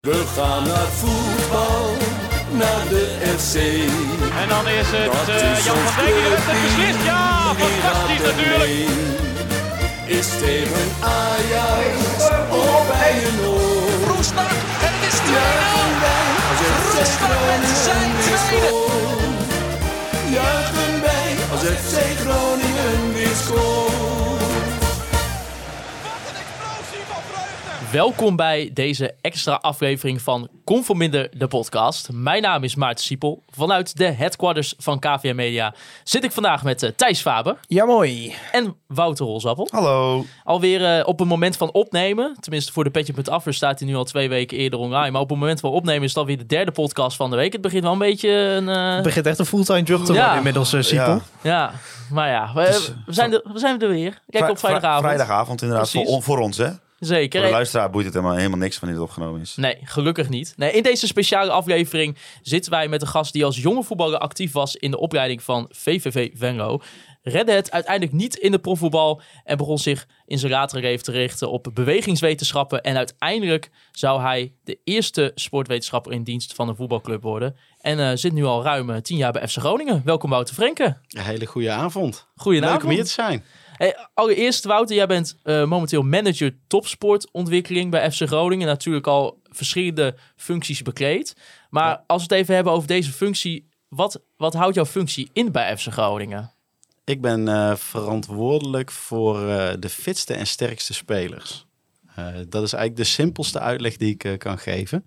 We gaan naar voetbal, naar de FC. En dan is het eh, is Jan van Dijk die de wedstrijd beslist. Ja, fantastisch natuurlijk. Is tegen Ajax of bij een oor. Roestak en het is 2-0. Juichen wij als FC Roestak met zijn Groningen weer tweede. Juichen wij als FC Groningen weer scoort. Welkom bij deze extra aflevering van Conforminder, de podcast. Mijn naam is Maarten Siepel. Vanuit de headquarters van KVM Media zit ik vandaag met eh, Thijs Faber Ja, mooi. en Wouter Rolsappel. Hallo. Alweer eh, op het moment van opnemen, tenminste voor de Petje.affer staat hij nu al twee weken eerder online. Maar op het moment van opnemen is het alweer de derde podcast van de week. Het begint wel een beetje een... eh, Het begint echt een fulltime job te Ja. worden inmiddels, uh, Siepel. Ja. ja, maar ja, we, is, we, zijn er, we zijn er weer. Kijk op vrijdagavond. vri- Vrijdagavond inderdaad, voor ons hè. Zeker. Voor de luisteraar boeit het helemaal, helemaal niks wanneer het opgenomen is. Nee, gelukkig niet. Nee, in deze speciale aflevering zitten wij met een gast die als jonge voetballer actief was in de opleiding van VVV Venlo. Redde het uiteindelijk niet in de profvoetbal en begon zich in zijn latere leven te richten op bewegingswetenschappen. En uiteindelijk zou hij de eerste sportwetenschapper in dienst van een voetbalclub worden. En eh, zit nu al ruim eh, tien jaar bij FC Groningen. Welkom Wouter Frenke. Een hele goede avond. Goedenavond. Leuk om hier te zijn. Hey, allereerst, Wouter, jij bent eh, momenteel manager topsportontwikkeling bij FC Groningen. Natuurlijk al verschillende functies bekleed. Maar als we het even hebben over deze functie, wat, wat houdt jouw functie in bij FC Groningen? Ik ben eh, verantwoordelijk voor eh, de fitste en sterkste spelers. Dat is eigenlijk de simpelste uitleg die ik kan geven.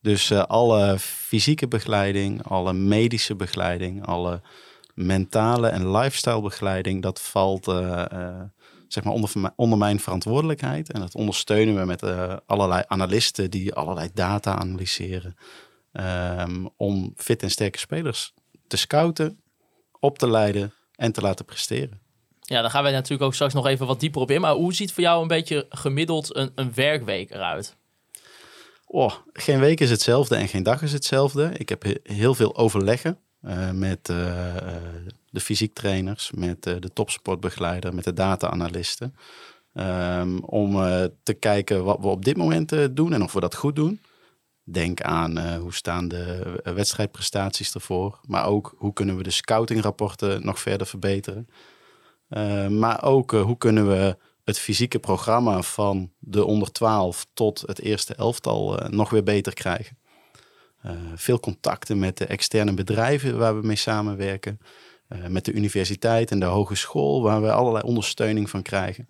Dus alle fysieke begeleiding, alle medische begeleiding, alle mentale en lifestyle begeleiding, dat valt eh, eh, zeg maar onder, onder mijn verantwoordelijkheid. En dat ondersteunen we met eh, allerlei analisten die allerlei data analyseren. ehm, om fit en sterke spelers te scouten, op te leiden en te laten presteren. Ja, daar gaan wij natuurlijk ook straks nog even wat dieper op in. Maar hoe ziet voor jou een beetje gemiddeld een, een werkweek eruit? Oh, geen week is hetzelfde en geen dag is hetzelfde. Ik heb he- heel veel overleggen eh, met eh, eh, de fysiek trainers, met de topsportbegeleider, met de data-analisten. Ehm, om te kijken wat we op dit moment doen en of we dat goed doen. Denk aan hoe staan de wedstrijdprestaties ervoor. Maar ook hoe kunnen we de scoutingrapporten nog verder verbeteren. Maar ook hoe kunnen we het fysieke programma van de onder 12 tot het eerste elftal nog weer beter krijgen. Eh, veel contacten met de externe bedrijven waar we mee samenwerken. Eh, met de universiteit en de hogeschool waar we allerlei ondersteuning van krijgen.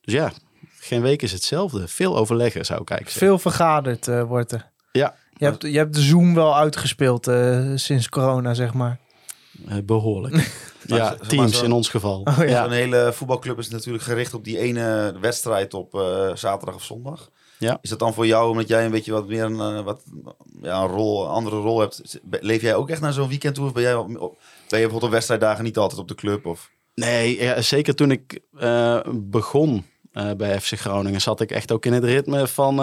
Dus ja, geen week is hetzelfde. Veel overleggen zou ik eigenlijk zeggen. Veel vergaderd eh, wordt er. Ja, Je hebt, je hebt de Zoom wel uitgespeeld eh, sinds corona, zeg maar. eh, behoorlijk. Ja, teams zo- in ons geval. Oh, ja. ja. Zo'n hele voetbalclub is natuurlijk gericht op die ene wedstrijd op eh, zaterdag of zondag. Ja. Is dat dan voor jou, omdat jij een beetje wat meer een, eh, wat, ja, een, rol, een andere rol hebt, leef jij ook echt naar zo'n weekend toe? Of ben jij, op, ben je bijvoorbeeld op wedstrijddagen niet altijd op de club? Of? Nee, ja, zeker toen ik eh, begon eh, bij FC Groningen zat ik echt ook in het ritme van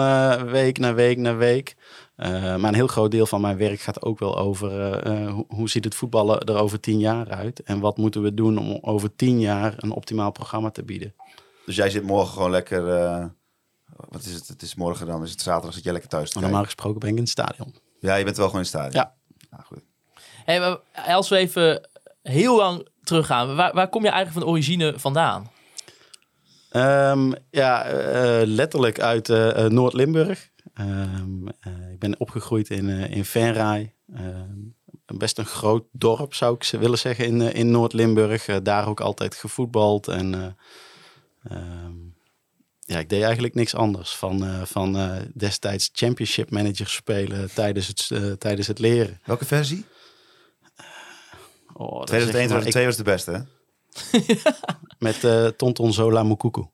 week na week na week. Maar een heel groot deel van mijn werk gaat ook wel over hoe, hoe ziet het voetballen er over tien jaar uit? En wat moeten we doen om over tien jaar een optimaal programma te bieden? Dus jij zit morgen gewoon lekker, wat is het? Het is morgen dan, is het zaterdag, zit jij lekker thuis Maar normaal kijken. gesproken ben ik in het stadion. Ja, je bent wel gewoon in het stadion. Ja. Nou, goed. Hey, maar als we even heel lang teruggaan, waar, waar kom je eigenlijk van origine vandaan? Ehm, ja, eh, letterlijk uit eh, eh, Noord-Limburg. Ehm, eh, ik ben opgegroeid in, eh in Venray. Ehm, best een groot dorp, zou ik ze willen zeggen, in, in Noord-Limburg. Daar ook altijd gevoetbald. En eh, ehm, ja, ik deed eigenlijk niks anders van, eh, van eh, destijds championship manager spelen tijdens het, eh, tijdens het leren. Welke versie? Oh, dat is echt 2001, maar- 2002 was de beste, hè? met Tonton Zola Mukuku.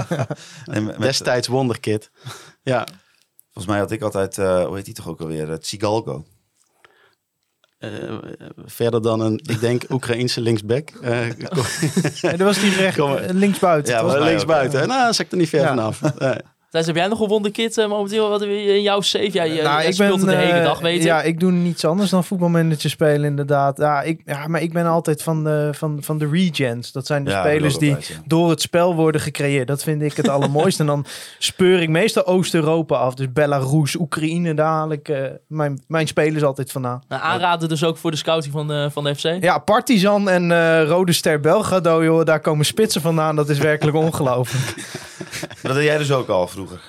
Destijds wonderkid. Ja, Volgens mij had ik altijd, hoe heet die toch ook alweer? Het Tsigalko. Eh, verder dan een, ik denk, Oekraïense linksback. Eh, kom- En dat was die recht, eh, linksbuiten. ja, linksbuiten. Nou, zat ik er niet ver Ja. vanaf. Thijs, heb jij nog een wonderkid eh, momenteel wat in jouw? Jij, jij- Nou, jij ik speelt ben, het de hele eh, dag, weet ik. Ja, ik doe niets anders dan voetbalmanager spelen, inderdaad. Ja, ik, ja, maar ik ben altijd van de, van, van de regens. Dat zijn de Ja, spelers die ja. door het spel worden gecreëerd. Dat vind ik het allermooiste. en dan speur ik meestal Oost-Europa af. Dus Belarus, Oekraïne, daar haal ik eh, mijn, mijn spelers altijd vandaan. Nou, aanraden dus ook voor de scouting van, de van de FC. Ja, Partizan en eh, Rode Ster Belgrado, joh, daar komen spitsen vandaan. Dat is werkelijk ongelooflijk. Dat deed jij dus ook al vroeger.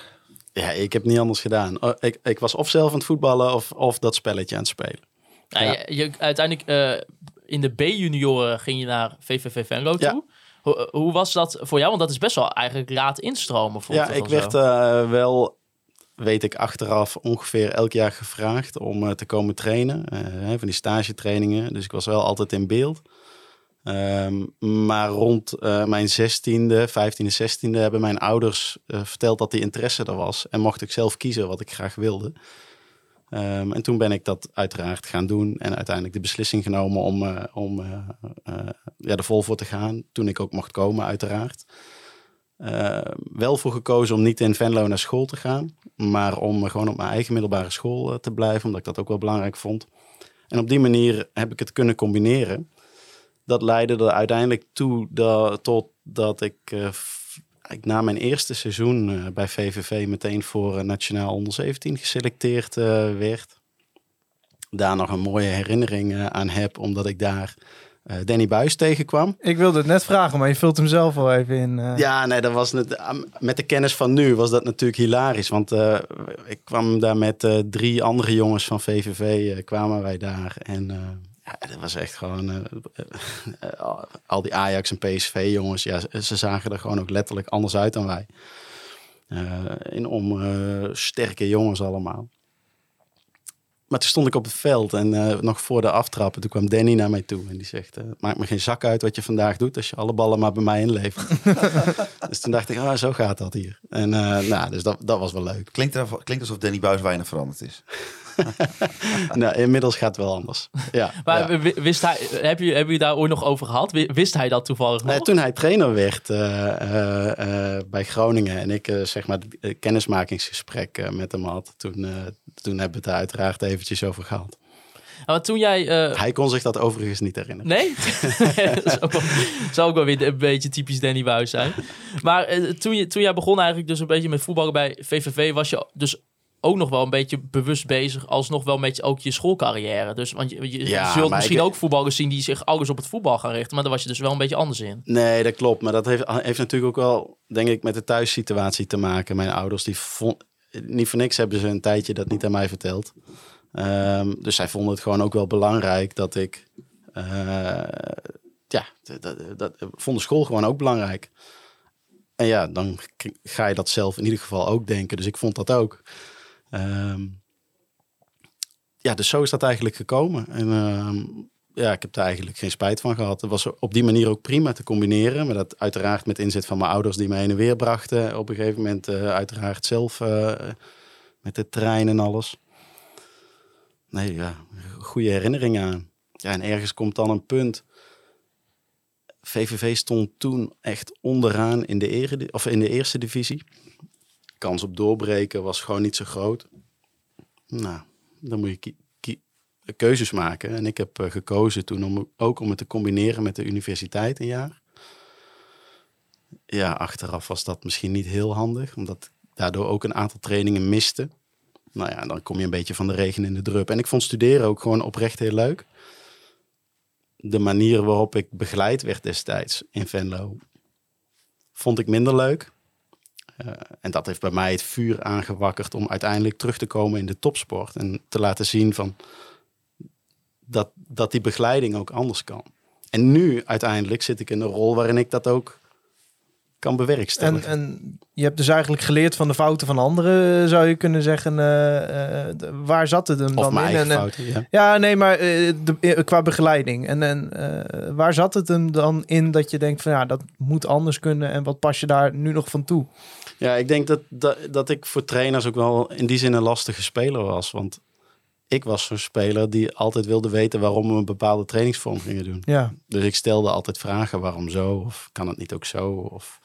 Ja, ik heb niet anders gedaan. Oh, Ik, ik was of zelf aan het voetballen of, of dat spelletje aan het spelen. Ja. je, je- uiteindelijk eh, in de B-junioren ging je naar VVV Venlo Ja. toe. Hoe, hoe was dat voor jou? Want dat is best wel eigenlijk laat instromen. Ja, ik werd eh, wel, weet ik, achteraf ongeveer elk jaar gevraagd om eh, te komen trainen. eh, hè, van die stagetrainingen. Dus ik was wel altijd in beeld. Ehm, maar rond eh, mijn 16e, 15e, 16e hebben mijn ouders eh, verteld dat die interesse er was. En mocht ik zelf kiezen wat ik graag wilde. Ehm, en toen ben ik dat uiteraard gaan doen. En uiteindelijk de beslissing genomen om, eh, om ja, er vol voor te gaan. Toen ik ook mocht komen, uiteraard. Eh, wel voor gekozen om niet in Venlo naar school te gaan. Maar om gewoon op mijn eigen middelbare school te blijven. Omdat ik dat ook wel belangrijk vond. En op die manier heb ik het kunnen combineren. Dat leidde er uiteindelijk toe dat, tot dat ik, eh, ik na mijn eerste seizoen eh, bij VVV meteen voor eh, Nationaal Onder 17 geselecteerd werd. Daar nog een mooie herinnering aan heb, omdat ik daar Danny Buis tegenkwam. ik wilde het net vragen, maar je vult hem zelf wel even in. Ja, nee, dat was net, met de kennis van nu was dat natuurlijk hilarisch. Want ik kwam daar met drie andere jongens van VVV, kwamen wij daar. En ja, dat was echt gewoon, eh, eh, al die Ajax en PSV jongens, ja, ze- ze zagen er gewoon ook letterlijk anders uit dan wij. Eh in om eh, sterke jongens allemaal. Maar toen stond ik op het veld en eh, nog voor de aftrappen, toen kwam Danny naar mij toe en die zegt, eh, maakt me geen zak uit wat je vandaag doet als je alle ballen maar bij mij inlevert. dus toen dacht ik, ah, zo gaat dat hier. En eh, nou, dus dat, dat was wel leuk. Klinkt, er, klinkt alsof Danny Buis weinig veranderd is. nou, inmiddels gaat het wel anders. Ja, Maar ja. wist hij, heb je, daar ooit nog over gehad? Wi- Wist hij dat toevallig nog? Nee, toen hij trainer werd eh, eh, eh, bij Groningen en ik zeg maar het kennismakingsgesprek met hem had, toen, toen hebben we het er uiteraard eventjes over gehad. Maar toen jij... Hij kon zich dat overigens niet herinneren. Nee? dat is ook wel- zou ook wel weer een beetje typisch Danny Buis zijn. Maar toen, je, toen jij begon eigenlijk dus een beetje met voetballen bij VVV... was je dus ook nog wel een beetje bewust bezig... alsnog wel met je, ook je schoolcarrière. Dus, want je, je Ja, zult misschien ik- ook voetballers zien... die zich alles op het voetbal gaan richten. Maar daar was je dus wel een beetje anders in. Nee, dat klopt. Maar dat heeft, heeft natuurlijk ook wel, denk ik, met de thuissituatie te maken. Mijn ouders, die vond, niet voor niks hebben ze een tijdje dat niet aan mij verteld. Ehm, dus zij vonden het gewoon ook wel belangrijk dat ik... eh, ja, dat, dat, dat vonden school gewoon ook belangrijk. En ja, dan ga je dat zelf in ieder geval ook denken. Dus ik vond dat ook. Ehm, ja, dus zo is dat eigenlijk gekomen. En ehm, ja, ik heb er eigenlijk geen spijt van gehad. Het was op die manier ook prima te combineren. Maar dat uiteraard met inzet van mijn ouders die mij heen en weer brachten. Op een gegeven moment eh, uiteraard zelf eh, met de trein en alles. Nee, ja, goede herinneringen aan. Ja, en ergens komt dan een punt. VVV stond toen echt onderaan in de, of in de eerste divisie. Kans op doorbreken was gewoon niet zo groot. Nou, dan moet je keuzes maken. En ik heb eh, gekozen toen om ook om het te combineren met de universiteit een jaar. Ja, achteraf was dat misschien niet heel handig, omdat ik daardoor ook een aantal trainingen miste. Nou ja, dan kom je een beetje van de regen in de drup. En ik vond studeren ook gewoon oprecht heel leuk. De manier waarop ik begeleid werd destijds in Venlo, vond ik minder leuk. Eh, en dat heeft bij mij het vuur aangewakkerd om uiteindelijk terug te komen in de topsport. En te laten zien van dat, dat die begeleiding ook anders kan. En nu uiteindelijk zit ik in een rol waarin ik dat ook kan En, bewerkstelligen. en je hebt dus eigenlijk geleerd van de fouten van anderen, zou je kunnen zeggen. eh, eh, waar zat het hem of dan in? En- en- fouten, ja. Ja, nee, maar de, qua begeleiding. En, en waar zat het hem dan in dat je denkt van ja, dat moet anders kunnen en wat pas je daar nu nog van toe? Ja, ik denk dat, dat, dat ik voor trainers ook wel in die zin een lastige speler was. Want ik was zo'n speler die altijd wilde weten waarom we een bepaalde trainingsvorm gingen doen. Ja, Dus ik stelde altijd vragen, waarom zo? Of kan het niet ook zo? Of,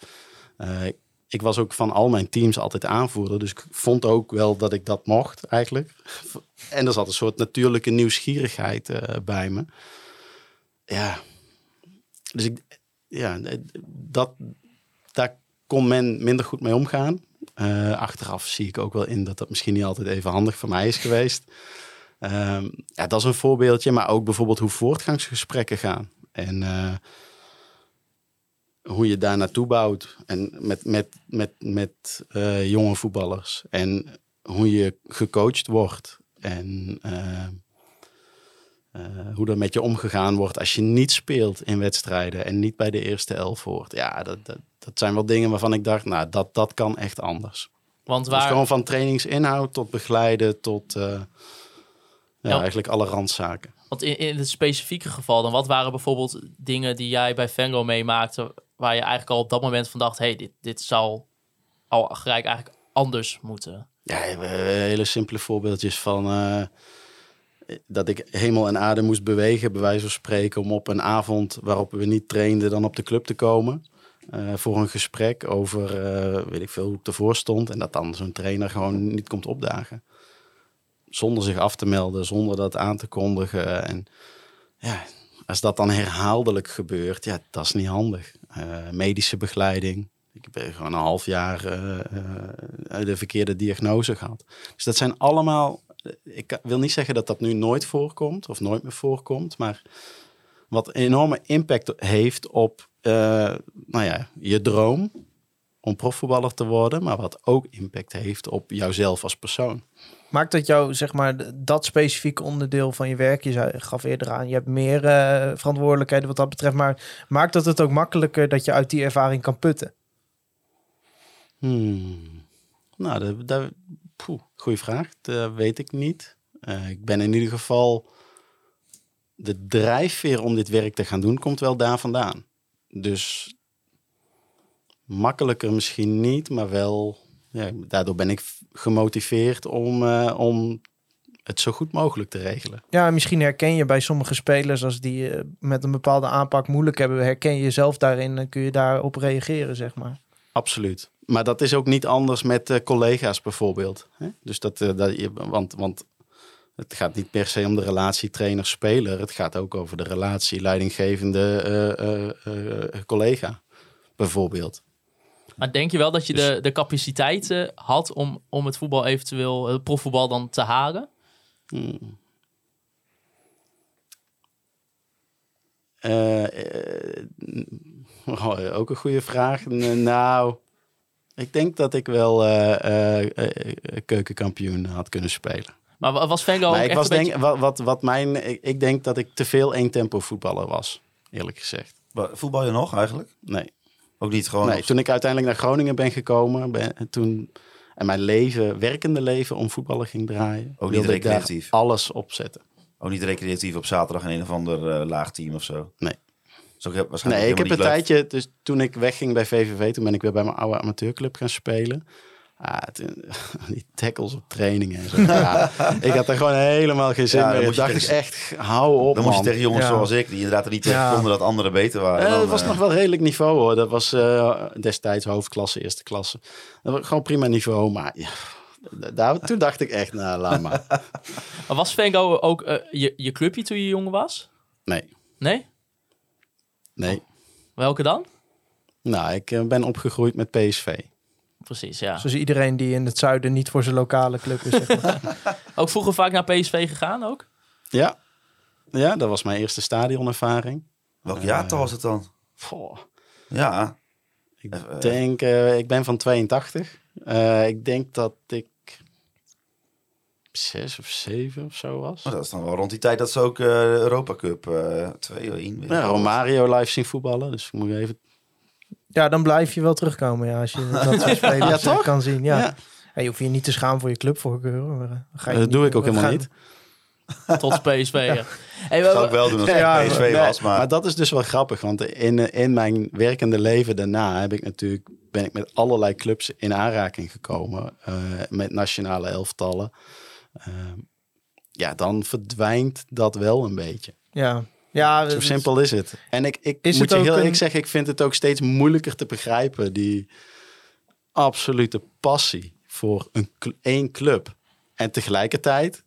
eh, ik was ook van al mijn teams altijd aanvoerder. Dus ik vond ook wel dat ik dat mocht eigenlijk. En er zat een soort natuurlijke nieuwsgierigheid eh, bij me. Ja, dus ik, ja, dat, daar kon men minder goed mee omgaan. Eh, achteraf zie ik ook wel in dat dat misschien niet altijd even handig voor mij is geweest. Ehm, ja, dat is een voorbeeldje, maar ook bijvoorbeeld hoe voortgangsgesprekken gaan. En eh, hoe je daar naartoe bouwt. En met, met, met, met eh, jonge voetballers. En hoe je gecoacht wordt. En hoe er met je omgegaan wordt als je niet speelt in wedstrijden. En niet bij de eerste elf hoort. Ja, dat, dat, dat zijn wel dingen waarvan ik dacht, nou, dat, dat kan echt anders. Want Dus waar, gewoon van trainingsinhoud tot begeleiden tot ja, Ja. eigenlijk alle randzaken. want in, in het specifieke geval dan, wat waren bijvoorbeeld dingen die jij bij Venlo meemaakte, waar je eigenlijk al op dat moment van dacht, hey, dit, dit zou al gelijk eigenlijk anders moeten. Ja, hele simpele voorbeeldjes van eh, dat ik hemel en aarde moest bewegen, bij wijze van spreken, om op een avond waarop we niet trainden, dan op de club te komen. Eh, voor een gesprek over, eh, weet ik veel, hoe het ervoor stond. En dat dan zo'n trainer gewoon niet komt opdagen. Zonder zich af te melden, zonder dat aan te kondigen. En ja, als dat dan herhaaldelijk gebeurt, ja, dat is niet handig. Eh, medische begeleiding. Ik heb gewoon een half jaar de verkeerde diagnose gehad. Dus dat zijn allemaal. Ik wil niet zeggen dat dat nu nooit voorkomt of nooit meer voorkomt, maar wat enorme impact heeft op nou ja, je droom om profvoetballer te worden, maar wat ook impact heeft op jouzelf als persoon. Maakt dat jou, zeg maar, dat specifieke onderdeel van je werk, je zei, gaf eerder aan, je hebt meer eh, verantwoordelijkheden wat dat betreft, maar maakt dat het ook makkelijker dat je uit die ervaring kan putten? Hmm. Nou, dat, dat, poeh, goeie vraag. Dat weet ik niet. Eh, ik ben in ieder geval... De drijfveer om dit werk te gaan doen komt wel daar vandaan. Dus makkelijker misschien niet, maar wel... Ja, daardoor ben ik gemotiveerd om, eh, om het zo goed mogelijk te regelen. Ja, misschien herken je bij sommige spelers als die eh, met een bepaalde aanpak moeilijk hebben, herken je jezelf daarin en kun je daarop reageren, zeg maar. Absoluut. Maar dat is ook niet anders met eh, collega's bijvoorbeeld. Hè? Dus dat, dat je, want, want het gaat niet per se om de relatie trainer-speler. Het gaat ook over de relatie leidinggevende eh, eh, eh, collega, bijvoorbeeld. Maar denk je wel dat je de, de capaciteit eh, had om, om het voetbal eventueel, het profvoetbal dan te halen? Hmm. Oh, ook een goede vraag. Nou, ik denk dat ik wel keukenkampioen had kunnen spelen. Maar wa- was Venlo ook ik echt was een denk, beetje... wat, wat, wat mijn, ik, ik denk dat ik te veel één tempo voetballer was, eerlijk gezegd. Voetbal je nog eigenlijk? Nee, Ook niet gewoon... nee toen ik uiteindelijk naar Groningen ben gekomen, ben, toen, en mijn leven, werkende leven om voetballen ging draaien, Ook niet wilde ik daar recreatief? alles opzetten. Ook niet recreatief op zaterdag in een of ander eh, laag team of zo? Nee. Is ook heel- waarschijnlijk Nee, ik heb een tijdje, dus toen ik wegging bij VVV, toen ben ik weer bij mijn oude amateurclub gaan spelen. Ah, toen- die tackles op trainingen en zo. Ja, ik had er gewoon helemaal geen zin Ja, dan meer. Ik dacht ik tegen- echt, hou op. Dan moest je tegen jongens Ja. zoals ik, die inderdaad er niet tegen Ja. konden dat anderen beter waren. Eh, dat was eh, nog wel redelijk niveau hoor. Dat was eh, destijds hoofdklasse, eerste klasse. Dat was gewoon prima niveau. Maar ja, daar, toen dacht ik echt, nou laat maar. Was Venlo ook eh, je, je clubje toen je jong was? Nee, Nee? nee. Welke dan? Nou, ik ben opgegroeid met PSV. Precies, ja. Zoals iedereen die in het zuiden niet voor zijn lokale club is. Zeg maar. Ook vroeger vaak naar PSV gegaan ook? Ja. ja, dat was mijn eerste stadionervaring. Welk jaartal was het dan? Goh, Ja, ik Eh, denk, eh, ik ben van 82. Eh, ik denk dat ik zes of zeven of zo was. dat is dan wel rond die tijd dat ze ook eh Europa Cup eh 2 of 1 Ja, Romario live zien voetballen. Dus moet je even ja, dan blijf je wel terugkomen ja, als je dat soort spelers Ja, eh, kan zien. Ja. Ja. Je hoeft je niet te schamen voor je clubvoorkeur. Maar, eh, ga je dat niet- doe ik ook helemaal gaan- niet. Tot PSV, ja. Hey, Dat zou ik wel doen als ik Ja, PSV Nee, was. Maar, maar dat is dus wel grappig, want in, in mijn werkende leven daarna heb ik natuurlijk, ben ik met allerlei clubs in aanraking gekomen, eh, met nationale elftallen. Ehm, ja, dan verdwijnt dat wel een beetje. Ja, ja Zo simpel is het. En ik, ik Is moet je heel eerlijk een- zeggen, ik vind het ook steeds moeilijker te begrijpen, die, absolute passie voor een, één club. En tegelijkertijd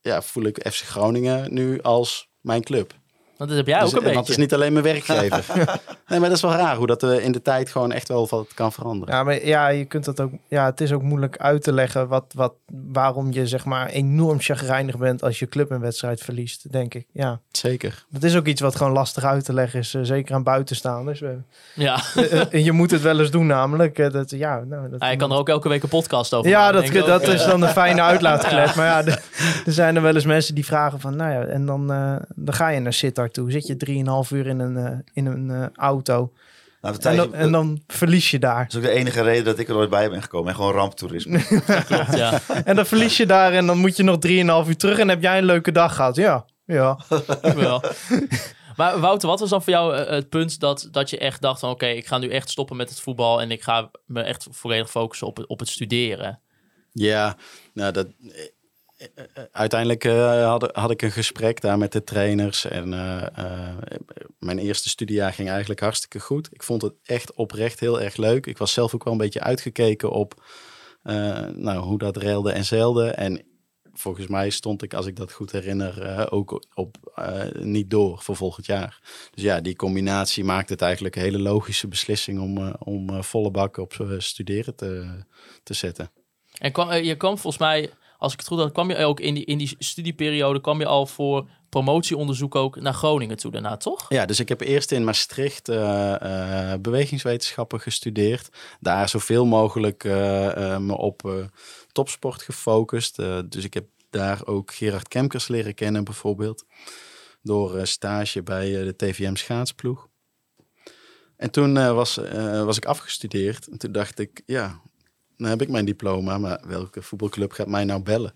ja, voel ik FC Groningen nu als mijn club. Want dat heb jij Dus- ook een want beetje. het is niet alleen mijn werkgever. nee, maar dat is wel raar hoe dat eh, in de tijd gewoon echt wel wat kan veranderen. Ja, maar ja, je kunt dat ook. Ja, het is ook moeilijk uit te leggen wat, wat, waarom je zeg maar enorm chagrijnig bent als je club een wedstrijd verliest, denk ik. Ja, Zeker. dat is ook iets wat gewoon lastig uit te leggen is, eh, zeker aan buitenstaanders. Ja. eh, je moet het wel eens doen, namelijk. eh, dat, ja, nou, dat, Hij kan er ook elke week een podcast over Ja, maken, dat, dat ook. is dan een fijne uitlaatklep. Maar ja, er zijn er wel eens mensen die vragen van, nou ja, en dan, eh, dan ga je naar Sittard toe. Zit je drieënhalf uur in een, eh, in een eh, auto. Nou, En dan, en dan verlies je daar. dat is ook de enige reden dat ik er ooit bij ben gekomen. En gewoon ramptoerisme. Klopt, ja. En dan verlies je daar en dan moet je nog drieënhalf uur terug en heb jij een leuke dag gehad. Ja, ja. wel. Maar Wouter, wat was dan voor jou eh, het punt dat, dat je echt dacht van... oké, ik ga nu echt stoppen met het voetbal... en ik ga me echt volledig focussen op het, op het studeren? Ja, nou dat. Uiteindelijk eh, had, had ik een gesprek daar met de trainers. En eh, eh, mijn eerste studiejaar ging eigenlijk hartstikke goed. Ik vond het echt oprecht heel erg leuk. Ik was zelf ook wel een beetje uitgekeken op nou, hoe dat reilde en zeilde. En volgens mij stond ik, als ik dat goed herinner, ook op niet door voor volgend jaar. Dus ja, die combinatie maakt het eigenlijk een hele logische beslissing om, om volle bak op studeren te, te zetten. En je kwam volgens mij, als ik het goed had... kwam je ook in die, in die studieperiode... kwam je al voor promotieonderzoek ook naar Groningen toe daarna, toch? Ja, dus ik heb eerst in Maastricht eh, eh, bewegingswetenschappen gestudeerd. Daar zoveel mogelijk eh, me op topsport gefocust. Dus ik heb daar ook Gerard Kemkers leren kennen bijvoorbeeld. Door stage bij de TVM schaatsploeg. En toen was, was ik afgestudeerd. En toen dacht ik, ja, dan heb ik mijn diploma. Maar welke voetbalclub gaat mij nou bellen?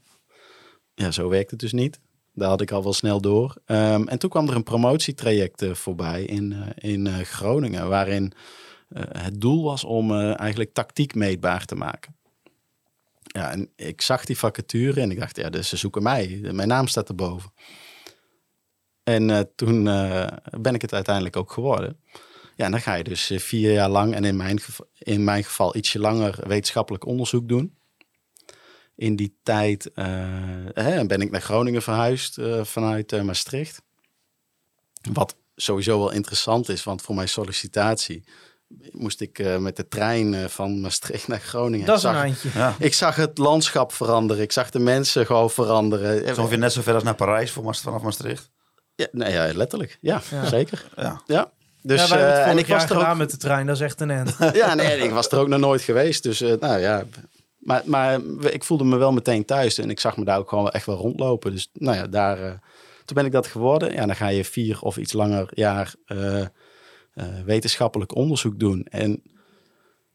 Ja, zo werkt het dus niet. Daar had ik al wel snel door. Ehm, en toen kwam er een promotietraject eh, voorbij in, eh, in eh, Groningen, waarin het doel was om eigenlijk tactiek meetbaar te maken. Ja, en ik zag die vacature en ik dacht, ja, dus ze zoeken mij. Mijn naam staat erboven. En toen ben ik het uiteindelijk ook geworden. Ja, en dan ga je dus eh, vier jaar lang en in mijn, geval, in mijn geval ietsje langer wetenschappelijk onderzoek doen in die tijd eh, hè, ben ik naar Groningen verhuisd eh, vanuit eh, Maastricht. Wat sowieso wel interessant is, want voor mijn sollicitatie moest ik eh, met de trein van Maastricht naar Groningen. Dat is een zag, eindje. Ja. ik zag het landschap veranderen, ik zag de mensen gewoon veranderen. Is ongeveer net zo ver als naar Parijs vanaf Maastricht. Ja, nee, ja, letterlijk. Ja, Ja. zeker. Ja. Ja. Dus, ja, wij hebben eh, het en ik was er ook gedaan met de trein. Dat is echt een end. ja, nee, ik was er ook nog nooit geweest. Dus eh, nou ja. Maar, maar ik voelde me wel meteen thuis. En ik zag me daar ook gewoon echt wel rondlopen. Dus nou ja, daar, eh, toen ben ik dat geworden. Ja, dan ga je vier of iets langer jaar wetenschappelijk onderzoek doen. En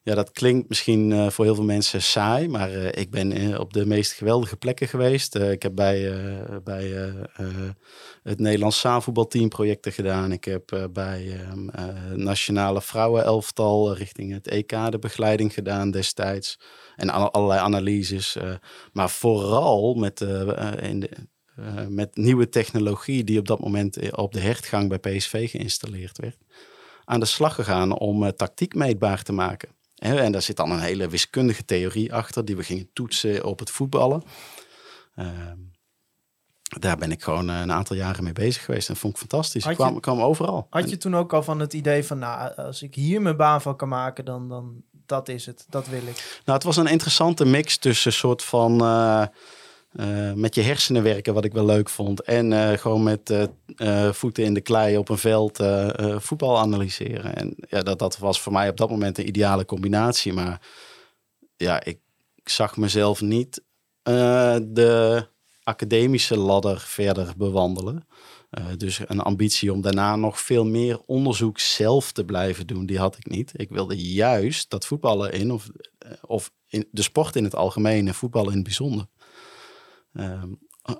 ja, dat klinkt misschien eh, voor heel veel mensen saai. Maar eh, ik ben eh, op de meest geweldige plekken geweest. Ik heb bij, bij het Nederlands zaalvoetbalteam projecten gedaan. Ik heb bij ehm, eh, nationale vrouwenelftal richting het EK de begeleiding gedaan destijds. En alle- allerlei analyses. maar vooral met, in de, met nieuwe technologie die op dat moment op de hertgang bij PSV geïnstalleerd werd. Aan de slag gegaan om tactiek meetbaar te maken. En daar zit dan een hele wiskundige theorie achter die we gingen toetsen op het voetballen. Ehm, daar ben ik gewoon eh, een aantal jaren mee bezig geweest en vond ik fantastisch. Ik kwam, kwam overal. Had je toen ook al van het idee van, nou, als ik hier mijn baan van kan maken, dan, dan dat is het. Dat wil ik. Nou, het was een interessante mix tussen een soort van eh, eh, met je hersenen werken, wat ik wel leuk vond. En eh, gewoon met eh, voeten in de klei op een veld voetbal analyseren. En ja, dat, dat was voor mij op dat moment een ideale combinatie. Maar ja, ik, zag mezelf niet de academische ladder verder bewandelen. Dus een ambitie om daarna nog veel meer onderzoek zelf te blijven doen, die had ik niet. Ik wilde juist dat voetballen in, of, of in de sport in het algemeen en voetballen in het bijzonder. Ehm,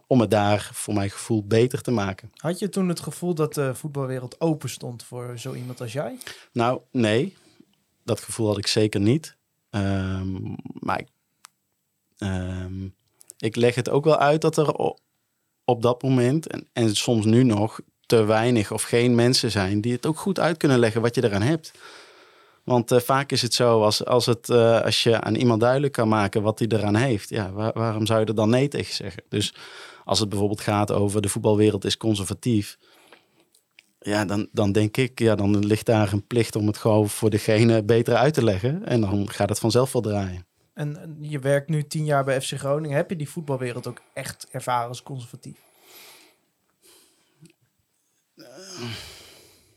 om het daar voor mijn gevoel beter te maken. Had je toen het gevoel dat de voetbalwereld open stond voor zo iemand als jij? Nou, nee, dat gevoel had ik zeker niet. Ehm, maar ik, ehm, ik leg het ook wel uit dat er op dat moment, en, en soms nu nog, te weinig of geen mensen zijn die het ook goed uit kunnen leggen wat je eraan hebt. Want eh, vaak is het zo, als, als, het, eh, als je aan iemand duidelijk kan maken wat hij eraan heeft, ja, waar- waarom zou je er dan nee tegen zeggen? Dus als het bijvoorbeeld gaat over de voetbalwereld is conservatief, ja, dan, dan denk ik, ja, dan ligt daar een plicht om het gewoon voor degene beter uit te leggen. En dan gaat het vanzelf wel draaien. En en je werkt nu tien jaar bij FC Groningen. Heb je die voetbalwereld ook echt ervaren als conservatief?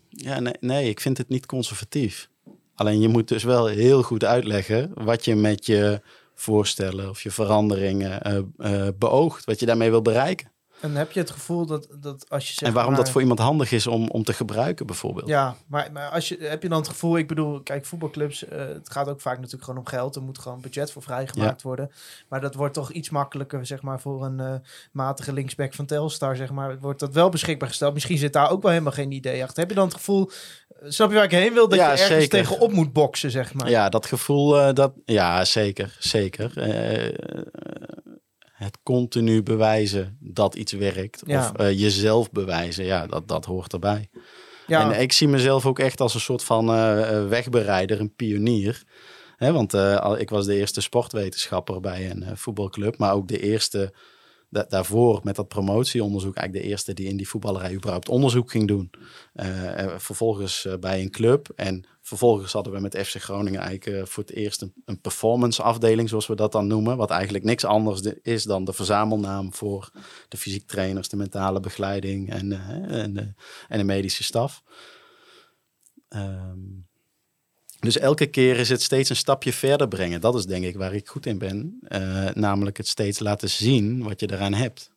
Ja, nee, nee, ik vind het niet conservatief. Alleen je moet dus wel heel goed uitleggen wat je met je voorstellen of je veranderingen eh, eh, beoogt. Wat je daarmee wil bereiken. En heb je het gevoel dat, dat als je zegt... en waarom maar- dat voor iemand handig is om, om te gebruiken bijvoorbeeld. Ja, maar, maar als je, heb je dan het gevoel, ik bedoel, kijk, voetbalclubs, eh, het gaat ook vaak natuurlijk gewoon om geld. Er moet gewoon budget voor vrijgemaakt worden. Maar dat wordt toch iets makkelijker, zeg maar, voor een eh, matige linksback van Telstar, zeg maar. Wordt dat wel beschikbaar gesteld? Misschien zit daar ook wel helemaal geen idee achter. Heb je dan het gevoel, eh, snap je waar ik heen wil, dat Ja, je ergens zeker. tegenop moet boksen, zeg maar? Ja, dat gevoel, eh, dat, ja, zeker, zeker. Eh, het continu bewijzen dat iets werkt. Ja. Of eh, jezelf bewijzen, ja, dat, dat hoort erbij. Ja, En ik zie mezelf ook echt als een soort van wegbereider, een pionier. Hè, want ik was de eerste sportwetenschapper bij een voetbalclub, maar ook de eerste da- daarvoor met dat promotieonderzoek, eigenlijk de eerste die in die voetballerij überhaupt onderzoek ging doen. Eh, eh, vervolgens eh, bij een club en vervolgens hadden we met FC Groningen eigenlijk voor het eerst een, performance afdeling, zoals we dat dan noemen. Wat eigenlijk niks anders de- is dan de verzamelnaam voor de fysiek trainers, de mentale begeleiding en, en de medische staf. Ehm, dus elke keer is het steeds een stapje verder brengen. Dat is denk ik waar ik goed in ben. Eh, namelijk het steeds laten zien wat je eraan hebt.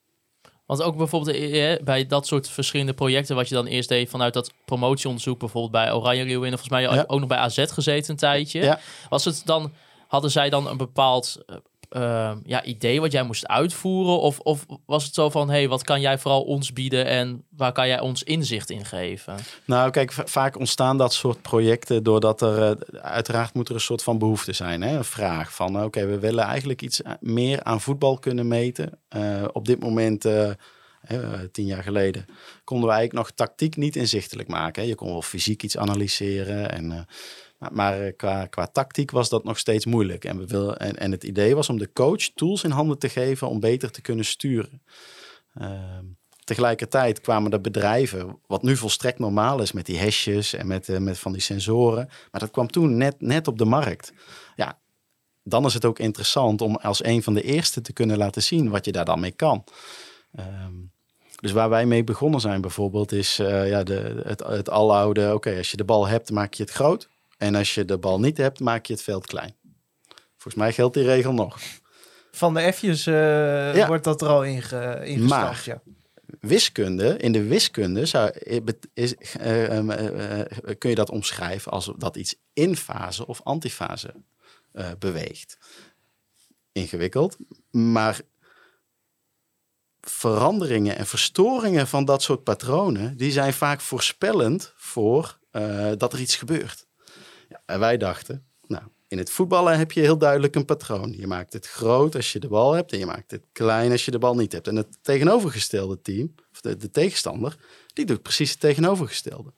Want ook bijvoorbeeld eh, bij dat soort verschillende projecten, wat je dan eerst deed vanuit dat promotieonderzoek, bijvoorbeeld bij Oranje Leeuwin, of volgens mij Ja. ook nog bij AZ gezeten een tijdje. Ja. Was het dan, hadden zij dan een bepaald eh, eh, ja, idee wat jij moest uitvoeren? Of, of was het zo van, hé, hey, wat kan jij vooral ons bieden en waar kan jij ons inzicht in geven? Nou, kijk, va- vaak ontstaan dat soort projecten doordat er eh, uiteraard moet er een soort van behoefte zijn. Hè? Een vraag van, eh, oké, we willen eigenlijk iets a- meer aan voetbal kunnen meten. Eh, op dit moment, eh, eh, tien jaar geleden, konden we eigenlijk nog tactiek niet inzichtelijk maken. Je kon wel fysiek iets analyseren en... eh, maar eh, qua, qua tactiek was dat nog steeds moeilijk. En, we wil, en, en het idee was om de coach tools in handen te geven om beter te kunnen sturen. Ehm, tegelijkertijd kwamen er bedrijven, wat nu volstrekt normaal is met die hashjes en met, eh, met van die sensoren. Maar dat kwam toen net, net op de markt. Ja, dan is het ook interessant om als een van de eerste te kunnen laten zien wat je daar dan mee kan. Ehm, dus waar wij mee begonnen zijn bijvoorbeeld is eh, ja, de, het, het aloude, oké, als je de bal hebt maak je het groot. En als je de bal niet hebt maak je het veld klein. Volgens mij geldt die regel nog. Van de F'jes eh, Ja. wordt dat er al inge, ingestapt, Maar- ja. wiskunde, in de wiskunde zou, is, eh, ehm, eh, eh, kun je dat omschrijven als dat iets in fase of antifase beweegt. Ingewikkeld, maar veranderingen en verstoringen van dat soort patronen, die zijn vaak voorspellend voor dat er iets gebeurt. En wij dachten, nou, in het voetballen heb je heel duidelijk een patroon. Je maakt het groot als je de bal hebt en je maakt het klein als je de bal niet hebt. En het tegenovergestelde team, of de, de tegenstander, die doet precies het tegenovergestelde.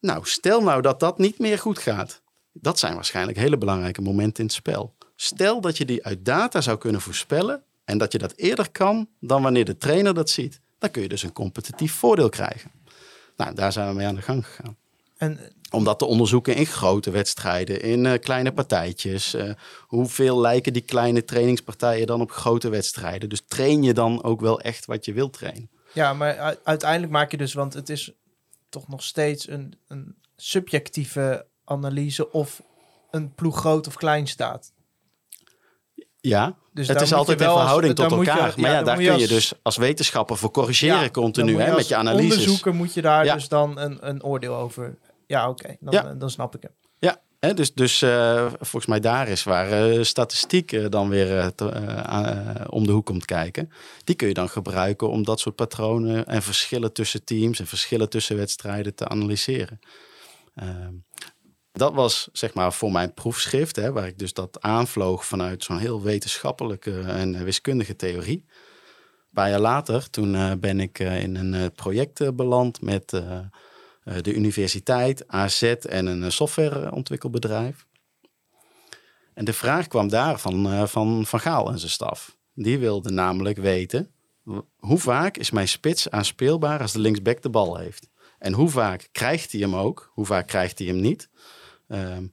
Nou, stel nou dat dat niet meer goed gaat. Dat zijn waarschijnlijk hele belangrijke momenten in het spel. Stel dat je die uit data zou kunnen voorspellen en dat je dat eerder kan dan wanneer de trainer dat ziet. Dan kun je dus een competitief voordeel krijgen. Nou, daar zijn we mee aan de gang gegaan En om dat te onderzoeken in grote wedstrijden, in eh, kleine partijtjes. Eh, hoeveel lijken die kleine trainingspartijen dan op grote wedstrijden? Dus train je dan ook wel echt wat je wilt trainen? Ja, maar uiteindelijk maak je dus, want het is toch nog steeds een, een subjectieve analyse of een ploeg groot of klein staat. Ja, Dus het is altijd in als- verhouding tot je- elkaar. maar ja, daar kun je als- dus als wetenschapper voor corrigeren Ja, continu hè, met je als analyses. onderzoeker moet je daar Ja. dus dan een, een oordeel over. Ja, oké, dan, Ja. dan snap ik hem. Ja, dus, dus eh, volgens mij daar is waar eh, statistiek eh, dan weer eh, eh, eh, om de hoek komt kijken. Die kun je dan gebruiken om dat soort patronen en verschillen tussen teams en verschillen tussen wedstrijden te analyseren. Ehm, dat was zeg maar voor mijn proefschrift, hè, waar ik dus dat aanvloog vanuit zo'n heel wetenschappelijke en wiskundige theorie. Een paar jaar later, toen eh, ben ik eh, in een eh, project eh, beland met eh, eh, de universiteit, AZ en een eh, softwareontwikkelbedrijf. En de vraag kwam daar van, eh, van Van Gaal en zijn staf. Die wilde namelijk weten, hoe vaak is mijn spits aanspeelbaar als de linksback de bal heeft? En hoe vaak krijgt hij hem ook? Hoe vaak krijgt hij hem niet? Ehm,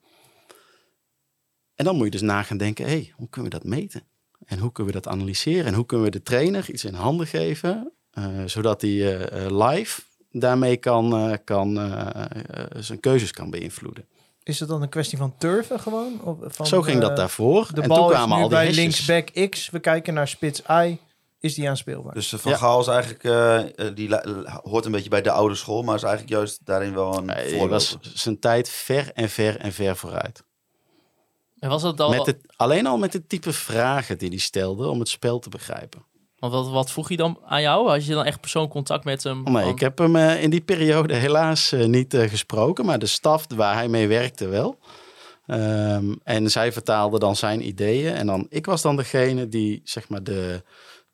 en dan moet je dus na gaan denken, hey, hoe kunnen we dat meten? En hoe kunnen we dat analyseren? En hoe kunnen we de trainer iets in handen geven, eh, zodat hij eh, eh, live daarmee kan, eh, kan, eh, eh, zijn keuzes kan beïnvloeden. Is het dan een kwestie van turven gewoon? Of van, Zo ging dat daarvoor. De en bal toen is kwamen nu al die bij linksback X. We kijken naar spits Y. Is die aanspeelbaar? Dus Van Ja. Gaal is eigenlijk, die hoort een beetje bij de oude school, maar is eigenlijk juist daarin wel een Nee, Hij voorloper. was zijn tijd ver en ver en ver vooruit. En was het dan... Met het, alleen al met het type vragen die hij stelde om het spel te begrijpen. Want wat, wat vroeg hij dan aan jou? Had je dan echt persoonlijk contact met hem? Oh, nee, Van- ik heb hem eh, in die periode helaas eh, niet eh, gesproken, maar de staf waar hij mee werkte wel. Ehm, en zij vertaalde dan zijn ideeën. En dan, ik was dan degene die zeg maar de,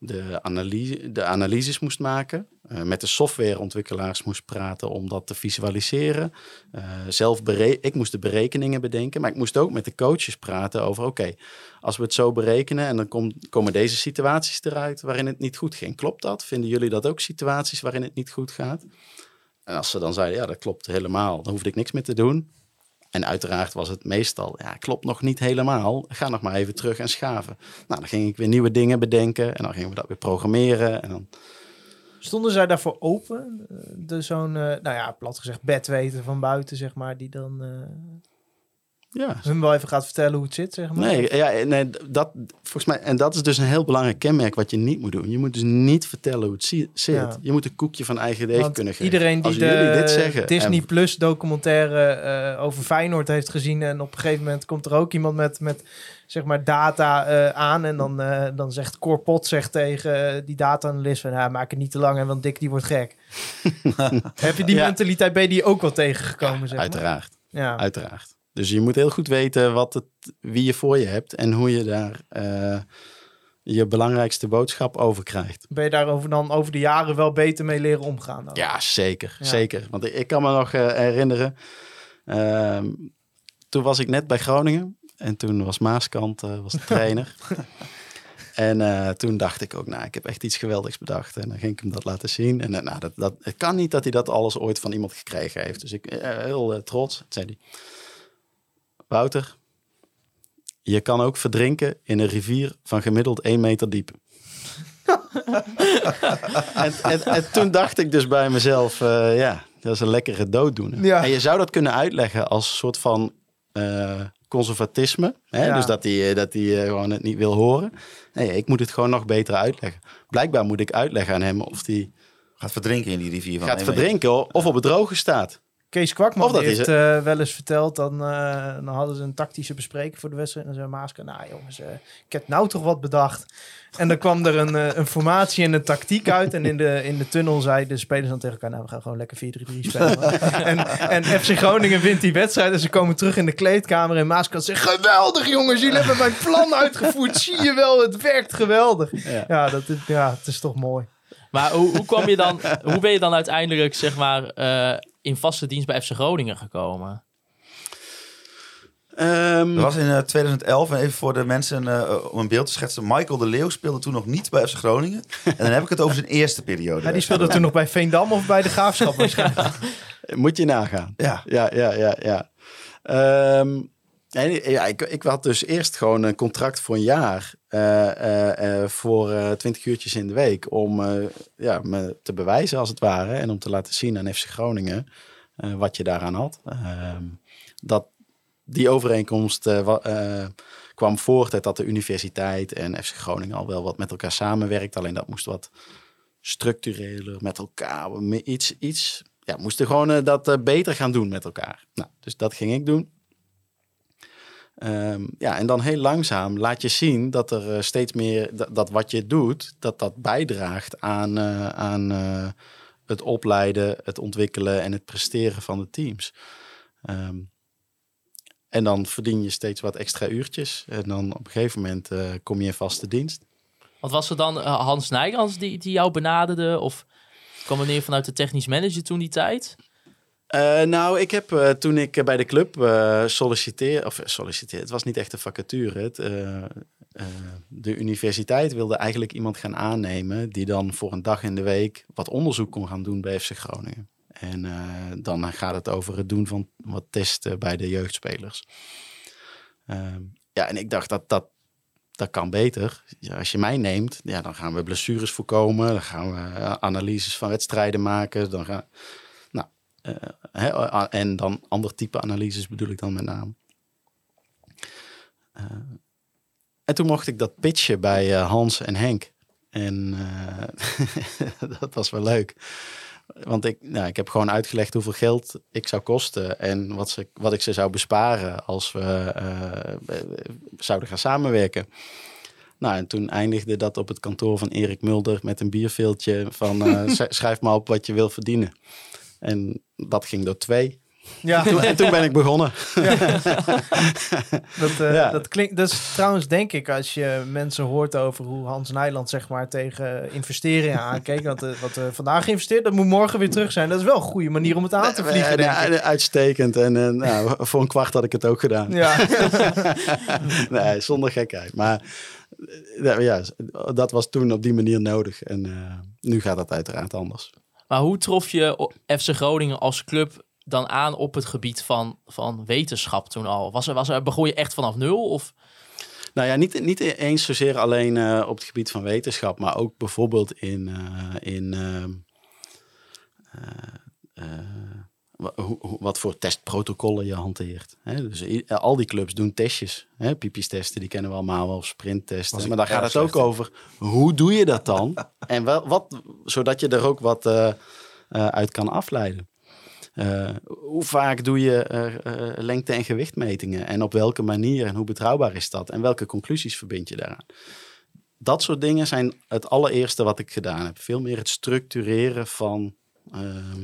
de, analyse, de analyses moest maken. eh, met de softwareontwikkelaars moest praten om dat te visualiseren. Eh, zelf ik moest de berekeningen bedenken. Maar ik moest ook met de coaches praten over... oké, als we het zo berekenen en dan kom- komen deze situaties eruit... waarin het niet goed ging. Klopt dat? Vinden jullie dat ook situaties waarin het niet goed gaat? En als ze dan zeiden, ja, dat klopt helemaal... dan hoefde ik niks meer te doen. En uiteraard was het meestal, ja, klopt nog niet helemaal. Ga nog maar even terug en schaven. Nou, dan ging ik weer nieuwe dingen bedenken. En dan gingen we dat weer programmeren. En dan, Stonden zij daarvoor open? Eh, De zo'n, eh, nou ja, plat gezegd, bedweter van buiten, zeg maar, die dan eh, ja, hun wel even gaat vertellen hoe het zit, zeg maar. Nee, ja, nee, dat, volgens mij, en dat is dus een heel belangrijk kenmerk wat je niet moet doen. Je moet dus niet vertellen hoe het zit. Ja. Je moet een koekje van eigen deeg Want kunnen geven. iedereen die Als de dit zeggen, Disney en- Plus documentaire eh, over Feyenoord heeft gezien en op een gegeven moment komt er ook iemand met, met zeg maar data eh, aan en dan, eh, dan zegt Corpot zegt tegen die data-analyst van ja, maak het niet te lang, hè, want Dick die wordt gek. Heb je die Ja. mentaliteit je die ook wel tegengekomen, zeg maar? uiteraard, Ja. uiteraard. Dus je moet heel goed weten wat het, wie je voor je hebt en hoe je daar eh, je belangrijkste boodschap over krijgt. Ben je daarover dan over de jaren wel beter mee leren omgaan? dan? Ja, zeker. Ja. zeker. Want ik, kan me nog eh, herinneren, ehm, toen was ik net bij Groningen en toen was Maaskant eh, was de trainer. en toen dacht ik ook, nou, ik heb echt iets geweldigs bedacht. En dan ging ik hem dat laten zien. En nou, dat, dat, het kan niet dat hij dat alles ooit van iemand gekregen heeft. Dus ik eh, heel trots. Zei hij, Wouter, je kan ook verdrinken in een rivier van gemiddeld 1 meter diep. en, en, en toen dacht ik dus bij mezelf, eh, ja, dat is een lekkere dooddoener. Ja. En je zou dat kunnen uitleggen als een soort van eh, conservatisme. Hè? Ja. Dus dat hij, eh, dat hij gewoon het niet wil horen. Nee, ik moet het gewoon nog beter uitleggen. Blijkbaar moet ik uitleggen aan hem of hij Gaat verdrinken in die rivier van gaat verdrinken of op het droge staat. Kees Kwakman Of dat heeft eh, wel eens verteld, dan, eh, dan hadden ze een tactische bespreking voor de wedstrijd. En dan zei Maaske, nou jongens, eh, ik heb nou toch wat bedacht. En dan kwam er een, een formatie en een tactiek uit. En in de, in de tunnel zeiden de spelers dan tegen elkaar, nou we gaan gewoon lekker 4-3-3 spelen. en, en FC Groningen wint die wedstrijd en ze komen terug in de kleedkamer. En Maaske zegt, geweldig jongens, jullie hebben mijn plan uitgevoerd. Zie je wel, het werkt geweldig. Ja. Ja, dat is, ja het is toch mooi. Maar hoe, hoe, kwam je dan, hoe ben je dan uiteindelijk zeg maar, eh, in vaste dienst bij FC Groningen gekomen? Ehm, Dat was in eh, 2011, en even voor de mensen eh, om een beeld te schetsen. Michael de Leeuw speelde toen nog niet bij FC Groningen. En dan heb ik het over zijn eerste periode. Ja, die speelde toen nog bij Veendam of bij de Graafschap waarschijnlijk. Moet je nagaan. Ja. Ja, ja, ja, ja. Ehm, en, ja ik, ik had dus eerst gewoon een contract voor een jaar eh, eh, eh, voor 20 uurtjes in de week om ja, me te bewijzen als het ware en om te laten zien aan FC Groningen wat je daaraan had. Ehm, dat die overeenkomst wa- kwam voort uit dat de universiteit en FC Groningen al wel wat met elkaar samenwerkt. Alleen dat moest wat structureler met elkaar. Iets, iets, ja, moesten gewoon dat beter gaan doen met elkaar. Nou, dus dat ging ik doen. Ehm, ja, en dan heel langzaam laat je zien dat er eh, steeds meer, dat, wat je doet, dat dat bijdraagt aan, eh, aan eh, het opleiden, het ontwikkelen en het presteren van de teams. Ehm, en dan verdien je steeds wat extra uurtjes. En dan op een gegeven moment kom je in vaste dienst. Wat was er dan Hans Nijgans die, die jou benaderde? Of kwam er neer vanuit de technisch manager toen die tijd? Eh, nou, ik heb eh, toen ik bij de club eh solliciteerde, of solliciteerde, het was niet echt een vacature. Het, de universiteit wilde eigenlijk iemand gaan aannemen die dan voor een dag in de week wat onderzoek kon gaan doen bij FC Groningen. En dan gaat het over het doen van wat testen bij de jeugdspelers. Ehm, ja, en ik dacht dat dat, dat kan beter. Ja, als je mij neemt, ja, dan gaan we blessures voorkomen. Dan gaan we analyses van wedstrijden maken. Dan gaan, hè, eh, en dan ander type analyses bedoel ik dan met name. Eh, en toen mocht ik dat pitchen bij eh, Hans en Henk. En eh, dat was wel leuk. Want ik, nou, ik heb gewoon uitgelegd hoeveel geld ik zou kosten en wat, ze, wat ik ze zou besparen als we eh, eh, zouden gaan samenwerken. Nou, en toen eindigde dat op het kantoor van Erik Mulder met een bierveeltje van eh, sch- schrijf maar op wat je wil verdienen. En dat ging door twee. Ja, Toen- en toen ben ik begonnen. dat, eh, Ja. dat klinkt. Dat is trouwens, denk ik, als je mensen hoort over hoe Hans Nijland zeg maar tegen investeringen aankeek. Want eh, wat er vandaag geïnvesteerd, dat moet morgen weer terug zijn. Dat is wel een goede manier om het aan te vliegen, denk ik. Ja, Uitstekend. En eh, nou, voor een kwart had ik het ook gedaan. Ja, nee, zonder gekheid. Maar eh, ja, dat was toen op die manier nodig. En eh, nu gaat dat uiteraard anders. Maar hoe trof je FC Groningen als club dan aan op het gebied van, van wetenschap toen al? Was er, was er, begon je echt vanaf nul? Of? Nou ja, niet, niet eens zozeer alleen eh, op het gebied van wetenschap, maar ook bijvoorbeeld in, eh, in ehm, wat voor testprotocollen je hanteert. Hè? Dus al die clubs doen testjes. Hè? Testen, die kennen we allemaal wel, of sprinttesten. Maar daar gaat het ook over, hoe doe je dat dan? en wel, wat, zodat je er ook wat eh, eh, uit kan afleiden. Eh, hoe vaak doe je lengte- en gewichtmetingen? En op welke manier en hoe betrouwbaar is dat? En welke conclusies verbind je daaraan? Dat soort dingen zijn het allereerste wat ik gedaan heb. Veel meer het structureren van ehm,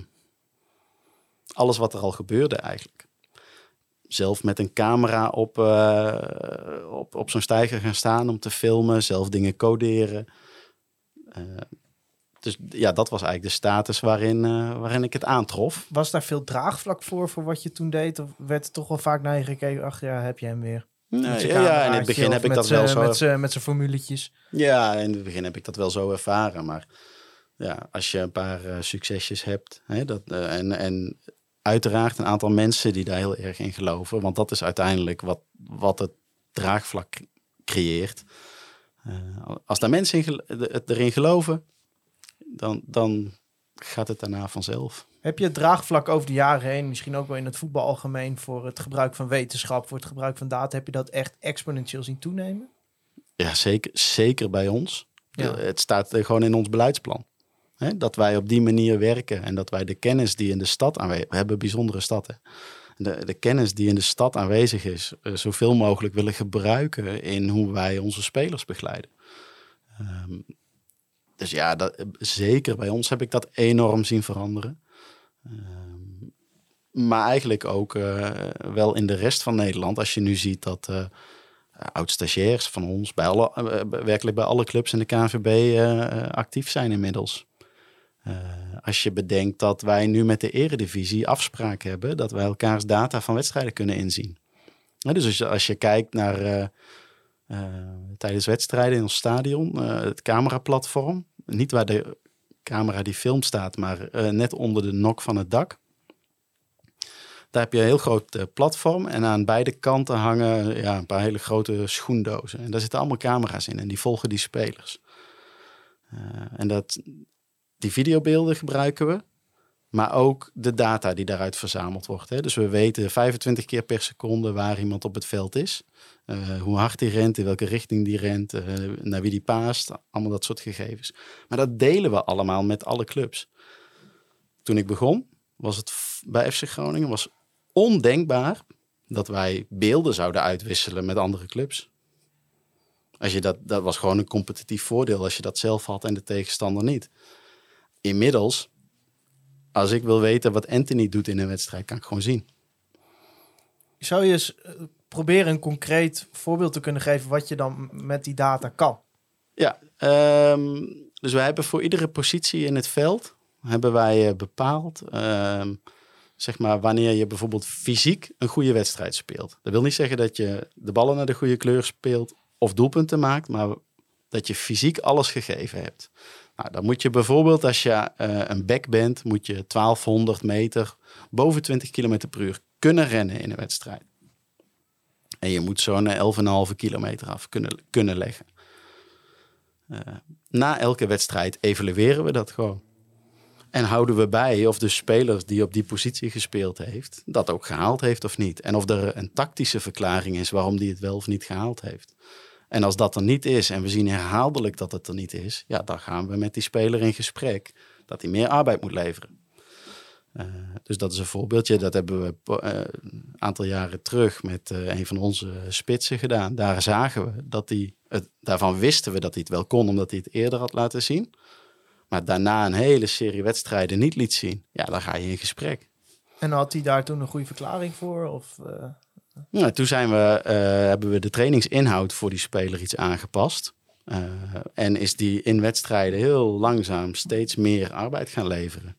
alles wat er al gebeurde eigenlijk. Zelf met een camera op, eh, op, op zo'n stijger gaan staan om te filmen. Zelf dingen coderen. Eh, dus ja, dat was eigenlijk de status waarin, eh, waarin ik het aantrof. was daar veel draagvlak voor, voor wat je toen deed? Of werd er toch wel vaak naar je gekeken? Ach ja, heb je hem weer. Nee, ja, in het begin heb ik dat wel zo. Met zijn formuletjes. Ja, in het begin heb ik dat wel zo ervaren. Maar ja, als je een paar succesjes hebt hè, dat, en, en uiteraard een aantal mensen die daar heel erg in geloven. Want dat is uiteindelijk wat, wat het draagvlak creëert. Eh, als daar mensen in de- erin geloven, dan, dan gaat het daarna vanzelf. Heb je het draagvlak over de jaren heen, misschien ook wel in het voetbal algemeen, voor het gebruik van wetenschap, voor het gebruik van data, heb je dat echt exponentieel zien toenemen? Ja, zeker, zeker bij ons. Ja. Het staat gewoon in ons beleidsplan. Hè, dat wij op die manier werken en dat wij de kennis die in de stad aanwezig... We hebben bijzondere stad. De, de kennis die in de stad aanwezig is, eh, zoveel mogelijk willen gebruiken in hoe wij onze spelers begeleiden. Ehm, dus ja, dat, eh, zeker bij ons heb ik dat enorm zien veranderen. Ehm, maar eigenlijk ook eh, wel in de rest van Nederland. Als je nu ziet dat oud-stagiairs van ons bij alle, werkelijk bij alle clubs in de KNVB actief zijn inmiddels. Eh, als je bedenkt dat wij nu met de eredivisie afspraken hebben dat wij elkaars data van wedstrijden kunnen inzien. Dus als je, als je kijkt naar eh, eh, tijdens wedstrijden in ons stadion, het cameraplatform, niet waar de camera die filmt staat, maar net onder de nok van het dak. Daar heb je een heel groot platform en aan beide kanten hangen ja, een paar hele grote schoendozen. En daar zitten allemaal camera's in en die volgen die spelers. En dat, die videobeelden gebruiken we, maar ook de data die daaruit verzameld wordt. Hè. Dus we weten 25 keer per seconde waar iemand op het veld is. Eh, hoe hard hij rent, in welke richting die rent, eh, naar wie die paast. Allemaal dat soort gegevens. Maar dat delen we allemaal met alle clubs. Toen ik begon, was het bij FC Groningen was ondenkbaar dat wij beelden zouden uitwisselen met andere clubs. Als je dat, dat was gewoon een competitief voordeel als je dat zelf had en de tegenstander niet. Inmiddels, als ik wil weten wat Anthony doet in een wedstrijd, kan ik gewoon zien. Zou je eens eh, proberen een concreet voorbeeld te kunnen geven wat je dan met die data kan? Ja, ehm, dus wij hebben voor iedere positie in het veld hebben wij eh, bepaald ehm, zeg maar, wanneer je bijvoorbeeld fysiek een goede wedstrijd speelt. Dat wil niet zeggen dat je de ballen naar de goede kleur speelt of doelpunten maakt, maar dat je fysiek alles gegeven hebt. Nou, dan moet je bijvoorbeeld, als je eh, een back bent, moet je 1200 meter boven 20 km per uur kunnen rennen in een wedstrijd. En je moet zo'n 11,5 kilometer af kunnen, kunnen leggen. Eh, na elke wedstrijd evalueren we dat gewoon. En houden we bij of de speler die op die positie gespeeld heeft, dat ook gehaald heeft of niet. En of er een tactische verklaring is waarom die het wel of niet gehaald heeft. En als dat er niet is en we zien herhaaldelijk dat het er niet is, ja, dan gaan we met die speler in gesprek dat hij meer arbeid moet leveren. Uh, dus dat is een voorbeeldje. Dat hebben we uh, een aantal jaren terug met uh, een van onze spitsen gedaan. Daar zagen we dat hij, het, daarvan wisten we dat hij het wel kon, omdat hij het eerder had laten zien. Maar daarna een hele serie wedstrijden niet liet zien. Ja, dan ga je in gesprek. En had hij daar toen een goede verklaring voor? Of, nou, toen zijn we, hebben we de trainingsinhoud voor die speler iets aangepast. en is die in wedstrijden heel langzaam steeds meer arbeid gaan leveren.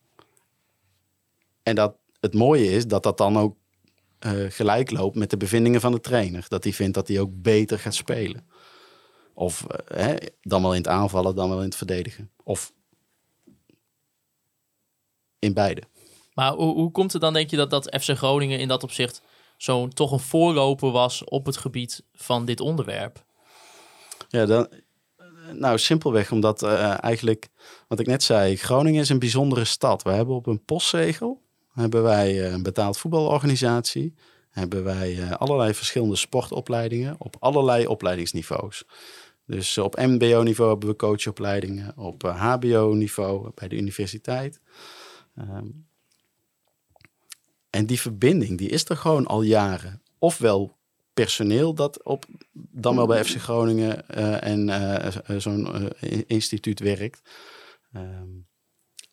En dat het mooie is dat dat dan ook uh, gelijk loopt met de bevindingen van de trainer. Dat hij vindt dat hij ook beter gaat spelen. Of hè, dan wel in het aanvallen, dan wel in het verdedigen. Of in beide. Maar hoe, hoe komt het dan, denk je, dat, dat FC Groningen in dat opzicht zo'n toch een voorloper was op het gebied van dit onderwerp? Ja, dan, nou, simpelweg omdat uh, eigenlijk, wat ik net zei, Groningen is een bijzondere stad. We hebben op een postzegel hebben wij eh, een betaald voetbalorganisatie. Hebben wij eh, allerlei verschillende sportopleidingen op allerlei opleidingsniveaus. Dus op MBO-niveau hebben we coachopleidingen, op HBO-niveau eh, bij de universiteit. Um, en die verbinding, die is er gewoon al jaren. Ofwel personeel dat op, dan wel bij FC Groningen uh, en uh, zo'n uh, instituut werkt. Um,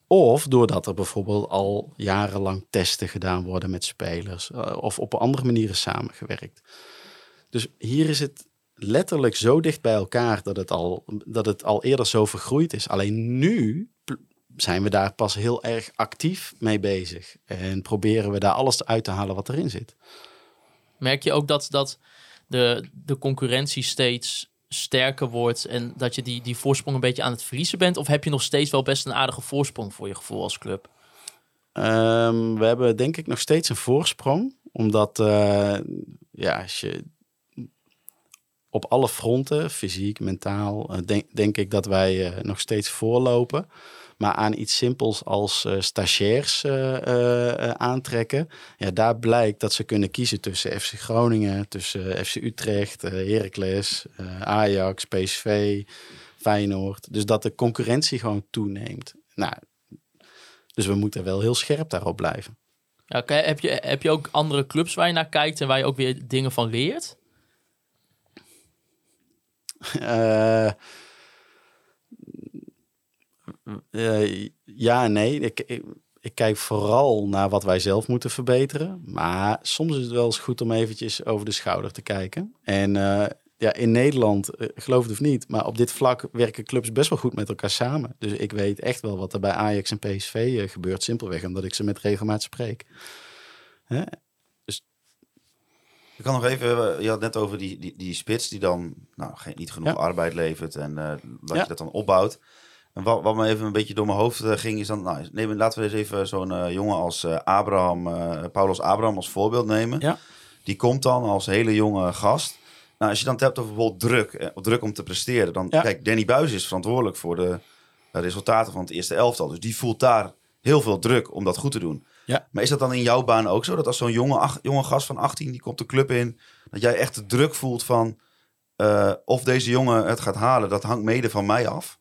of doordat er bijvoorbeeld al jarenlang testen gedaan worden met spelers. Eh, of op andere manieren samengewerkt. Dus hier is het letterlijk zo dicht bij elkaar dat het al, dat het al eerder zo vergroeid is. Alleen nu zijn we daar pas heel erg actief mee bezig. En proberen we daar alles uit te halen wat erin zit. Merk je ook dat, dat de, de concurrentie steeds sterker wordt en dat je die, die voorsprong een beetje aan het verliezen bent? Of heb je nog steeds wel best een aardige voorsprong voor je gevoel als club? Um, we hebben denk ik nog steeds een voorsprong. Omdat, uh, ja, als je op alle fronten, fysiek, mentaal, uh, denk, denk ik dat wij uh, nog steeds voorlopen. Maar aan iets simpels als uh, stagiairs uh, uh, aantrekken, ja, daar blijkt dat ze kunnen kiezen tussen FC Groningen, tussen FC Utrecht, Heracles, Ajax, PSV, Feyenoord. Dus dat de concurrentie gewoon toeneemt. Nou, dus we moeten wel heel scherp daarop blijven. Ja, heb, je, heb je ook andere clubs waar je naar kijkt en waar je ook weer dingen van leert? Uh, ja en nee. Ik, ik, ik, kijk vooral naar wat wij zelf moeten verbeteren. Maar soms is het wel eens goed om eventjes over de schouder te kijken. En uh, ja, in Nederland, uh, geloof het of niet, maar op dit vlak werken clubs best wel goed met elkaar samen. Dus ik weet echt wel wat er bij Ajax en PSV gebeurt. Simpelweg omdat ik ze met regelmaat spreek. Hè? Dus... Ik kan nog even, je had net over die, die, die spits die dan nou, geen, niet genoeg ja. arbeid levert en dat ja. je dat dan opbouwt. En wat, wat me even een beetje door mijn hoofd ging, is dan, nou, neem, laten we eens even zo'n uh, jongen als uh, Abraham, Paulus Abraham als voorbeeld nemen. Ja. Die komt dan als hele jonge gast. Nou, als je dan hebt over bijvoorbeeld druk, druk om te presteren, dan ja. kijk, Danny Buis is verantwoordelijk voor de resultaten van het eerste elftal. Dus die voelt daar heel veel druk om dat goed te doen. Ja. Maar is dat dan in jouw baan ook zo? Dat als zo'n jonge, ach, jonge gast van 18, die komt de club in, dat jij echt de druk voelt van of deze jongen het gaat halen, dat hangt mede van mij af?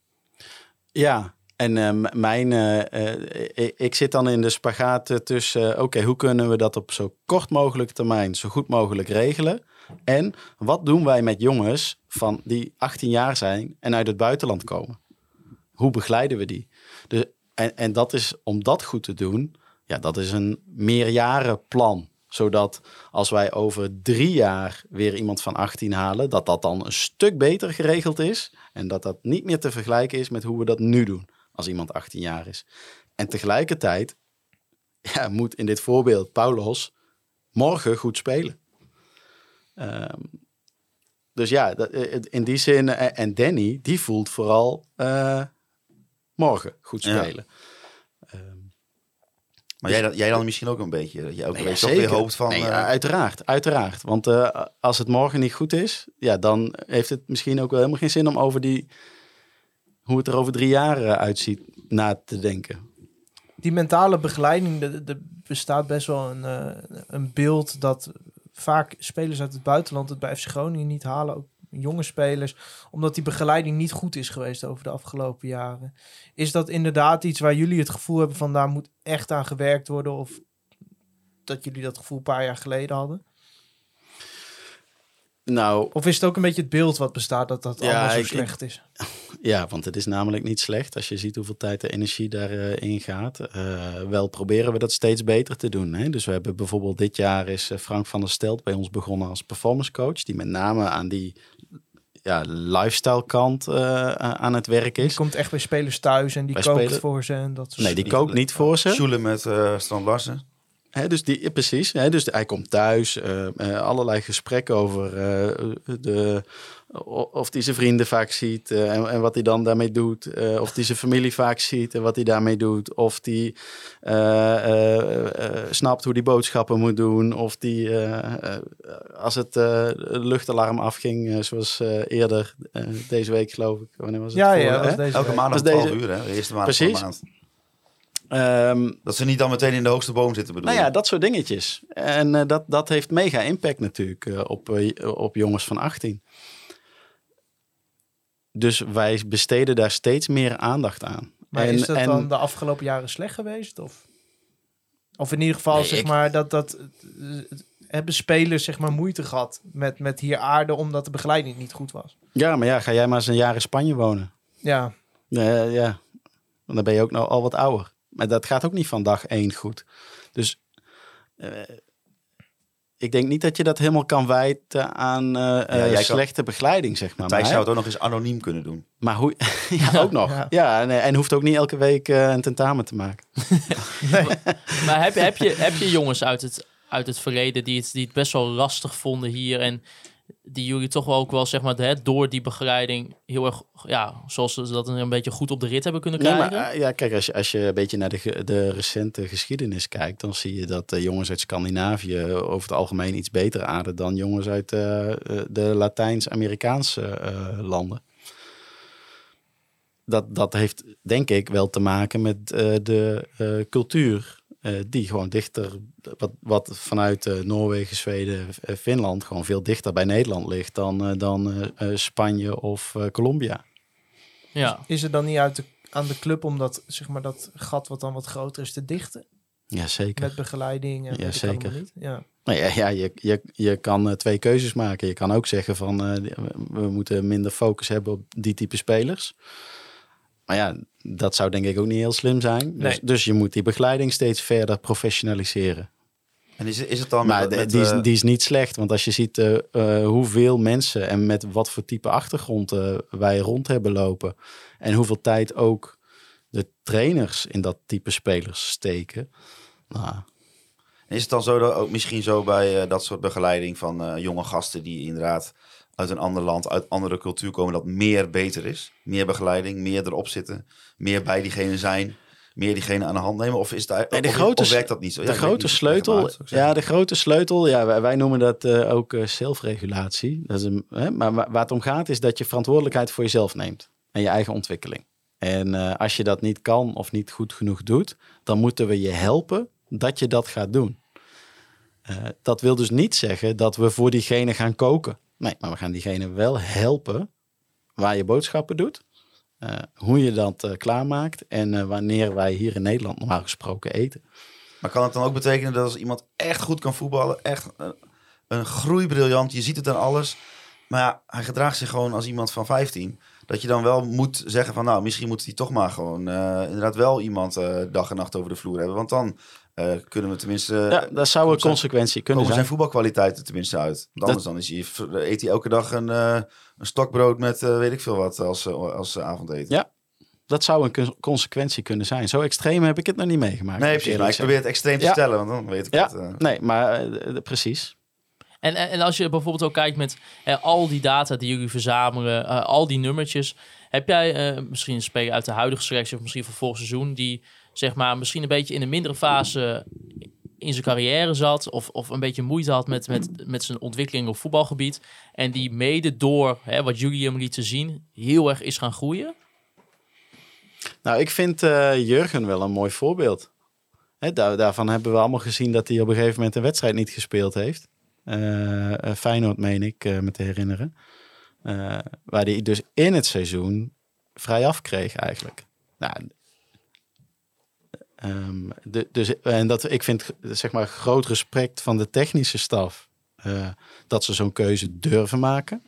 Ja, en uh, mijn, uh, uh, ik zit dan in de spagaat tussen, oké, hoe kunnen we dat op zo kort mogelijk termijn zo goed mogelijk regelen? En wat doen wij met jongens van die 18 jaar zijn en uit het buitenland komen? Hoe begeleiden we die? Dus, en, en dat is, om dat goed te doen, ja, dat is een meerjarenplan. Zodat als wij over drie jaar weer iemand van 18 halen, dat dat dan een stuk beter geregeld is. En dat dat niet meer te vergelijken is met hoe we dat nu doen als iemand 18 jaar is. En tegelijkertijd ja, moet in dit voorbeeld Paulos morgen goed spelen. Ehm, dus ja, eh, in die zin, eh, en Danny, die voelt vooral eh, morgen goed Ja. spelen. Ehm, Maar jij, dan- jij dan misschien ook een beetje. Dat je elke Nee, ja, toch weer hoopt van... Nee, eh, uiteraard, uiteraard. Want eh, als het morgen niet goed is, ja, dan heeft het misschien ook wel helemaal geen zin om over die, hoe het er over drie jaar eh, uitziet, na te denken. Die mentale begeleiding, er bestaat best wel een, eh, een beeld dat vaak spelers uit het buitenland het bij FC Groningen niet halen. Ook jonge spelers, omdat die begeleiding niet goed is geweest over de afgelopen jaren. Is dat inderdaad iets waar jullie het gevoel hebben van daar moet echt aan gewerkt worden? Of dat jullie dat gevoel een paar jaar geleden hadden? Nou, Of is het ook een beetje het beeld wat bestaat dat dat Ja, allemaal zo ik- slecht is? Ja, want het is namelijk niet slecht als je ziet hoeveel tijd en energie daarin in gaat. Eh, wel proberen we dat steeds beter te doen. Hè? Dus we hebben bijvoorbeeld dit jaar is eh, Frank van der Stelt bij ons begonnen als performance coach. Die met name aan die ja, lifestyle kant eh, aan het werk Die is. komt echt bij spelers thuis en die Wij kookt spelen- voor ze en dat soort Nee, die die- kookt niet voor ze. Sjoelen met eh Strand Larsen. Hè, dus die, ja, precies. Hè, dus hij komt thuis, eh, allerlei gesprekken over eh, de, of hij zijn vrienden vaak ziet eh, en, en wat hij dan daarmee doet. eh, of hij zijn familie vaak ziet en wat hij daarmee doet. Of hij eh, snapt hoe hij boodschappen moet doen. Of die, als het luchtalarm afging, zoals eerder deze week geloof ik. Wanneer was het? Ja, Voor- ja, was deze Elke Was 12 deze- uur, hè? De eerste maandag van de Precies. maand. Ehm, Dat ze niet dan meteen in de hoogste boom zitten, bedoel Nou ja, dat soort dingetjes. En dat, dat heeft mega impact natuurlijk op, op jongens van 18. Dus wij besteden daar steeds meer aandacht aan. Maar en, is dat en- dan de afgelopen jaren slecht geweest? Of, of in ieder geval, Nee, zeg ik- maar, dat, dat eh, hebben spelers zeg maar moeite gehad met, met hier aarde omdat de begeleiding niet goed was? Ja, maar ja, ga jij maar eens een jaar in Spanje wonen. Ja, Eh, ja, dan ben je ook nou al wat ouder. Maar dat gaat ook niet van dag één goed. Dus eh, ik denk niet dat je dat helemaal kan wijten aan eh, eh, kan- slechte begeleiding, zeg maar. Thijs Maar, zou het ook nog eens anoniem kunnen doen. maar hoe... ja, ook nog. Ja. Ja, en, en hoeft ook niet elke week eh, een tentamen te maken. Maar heb, je- heb, je, heb je jongens uit het, uit het verleden die het, die het best wel lastig vonden hier en die jullie toch wel ook wel, zeg maar, hè, door die begeleiding heel erg, ja, zoals ze dat een beetje goed op de rit hebben kunnen Nee, krijgen? maar, eh, ja, kijk, als je, als je een beetje naar de, de recente geschiedenis kijkt, dan zie je dat eh, jongens uit Scandinavië over het algemeen iets beter aarden dan jongens uit eh, de Latijns-Amerikaanse landen. Dat, dat heeft denk ik wel te maken met de cultuur. Eh, die gewoon dichter, wat, wat vanuit eh, Noorwegen, Zweden, eh, Finland, gewoon veel dichter bij Nederland ligt dan, eh, dan Spanje of eh, Colombia. ja. is het dan niet uit de, aan de club om dat, zeg maar, dat gat wat dan wat groter is te dichten? Ja, zeker. Met begeleiding en Ja, weet ik allemaal zeker. Niet. Ja. Nou ja, ja je, je, je kan eh, twee keuzes maken. Je kan ook zeggen van eh, we moeten minder focus hebben op die type spelers. Maar ja, dat zou denk ik ook niet heel slim zijn. Dus, Nee. dus je moet die begeleiding steeds verder professionaliseren. En is, is het dan Maar met, de- met, die, is, eh, die is niet slecht. Want als je ziet eh, eh, hoeveel mensen en met wat voor type achtergrond wij rond hebben lopen. En hoeveel tijd ook de trainers in dat type spelers steken. Nou, Is het dan zo dat ook misschien zo bij dat soort begeleiding van eh, jonge gasten die inderdaad uit een ander land, uit andere cultuur komen, dat meer beter is? Meer begeleiding, meer erop zitten, meer bij diegene zijn, meer diegene aan de hand nemen? Of, is Nee, de of, grote of werkt dat niet zo? Ja, de grote niet. Sleutel, uit, ja, de grote sleutel, ja, wij, wij noemen dat eh, ook eh, zelfregulatie. Dat is een, hè, maar wa- waar het om gaat is dat je verantwoordelijkheid voor jezelf neemt en je eigen ontwikkeling. En eh, als je dat niet kan of niet goed genoeg doet, dan moeten we je helpen dat je dat gaat doen. Dat wil dus niet zeggen dat we voor diegene gaan koken. Nee, maar we gaan diegene wel helpen waar je boodschappen doet. eh, hoe je dat eh, klaarmaakt en eh, wanneer wij hier in Nederland normaal gesproken eten. Maar kan het dan ook betekenen dat als iemand echt goed kan voetballen, echt een, groeibriljant, je ziet het aan alles, maar ja, hij gedraagt zich gewoon als iemand van 15, dat je dan wel moet zeggen van nou, misschien moet hij toch maar gewoon eh, inderdaad wel iemand eh, dag en nacht over de vloer hebben, want dan eh, kunnen we tenminste... Ja, dat zou een komt zijn- consequentie kunnen zijn zijn. voetbalkwaliteiten tenminste uit. Want anders dan is hij, eet hij elke dag een, een stokbrood met weet ik veel wat als, als avondeten. Ja. dat zou een con- consequentie kunnen zijn. Zo extreem heb ik het nog niet meegemaakt. Nee, precies. ik Maar ik probeer het extreem te Ja. stellen, want dan weet ik Ja. het. eh. Nee, maar precies. En, en, als je bijvoorbeeld ook kijkt met eh, al die data die jullie verzamelen, eh, al die nummertjes. Heb jij eh, misschien een speler uit de huidige selectie of misschien van vorig seizoen die zeg maar misschien een beetje in een mindere fase in zijn carrière zat of, of een beetje moeite had met, met, met zijn ontwikkeling op voetbalgebied en die mede door hè, wat jullie hem lieten zien heel erg is gaan groeien? Nou, ik vind eh, Jurgen wel een mooi voorbeeld. Hè, daar, daarvan hebben we allemaal gezien dat hij op een gegeven moment een wedstrijd niet gespeeld heeft. Eh, eh, Feyenoord, meen ik, eh, me te herinneren. Waar hij dus in het seizoen vrij af kreeg eigenlijk. Nou, ehm, dus, en dat, ik vind zeg maar groot respect van de technische staf dat ze zo'n keuze durven maken.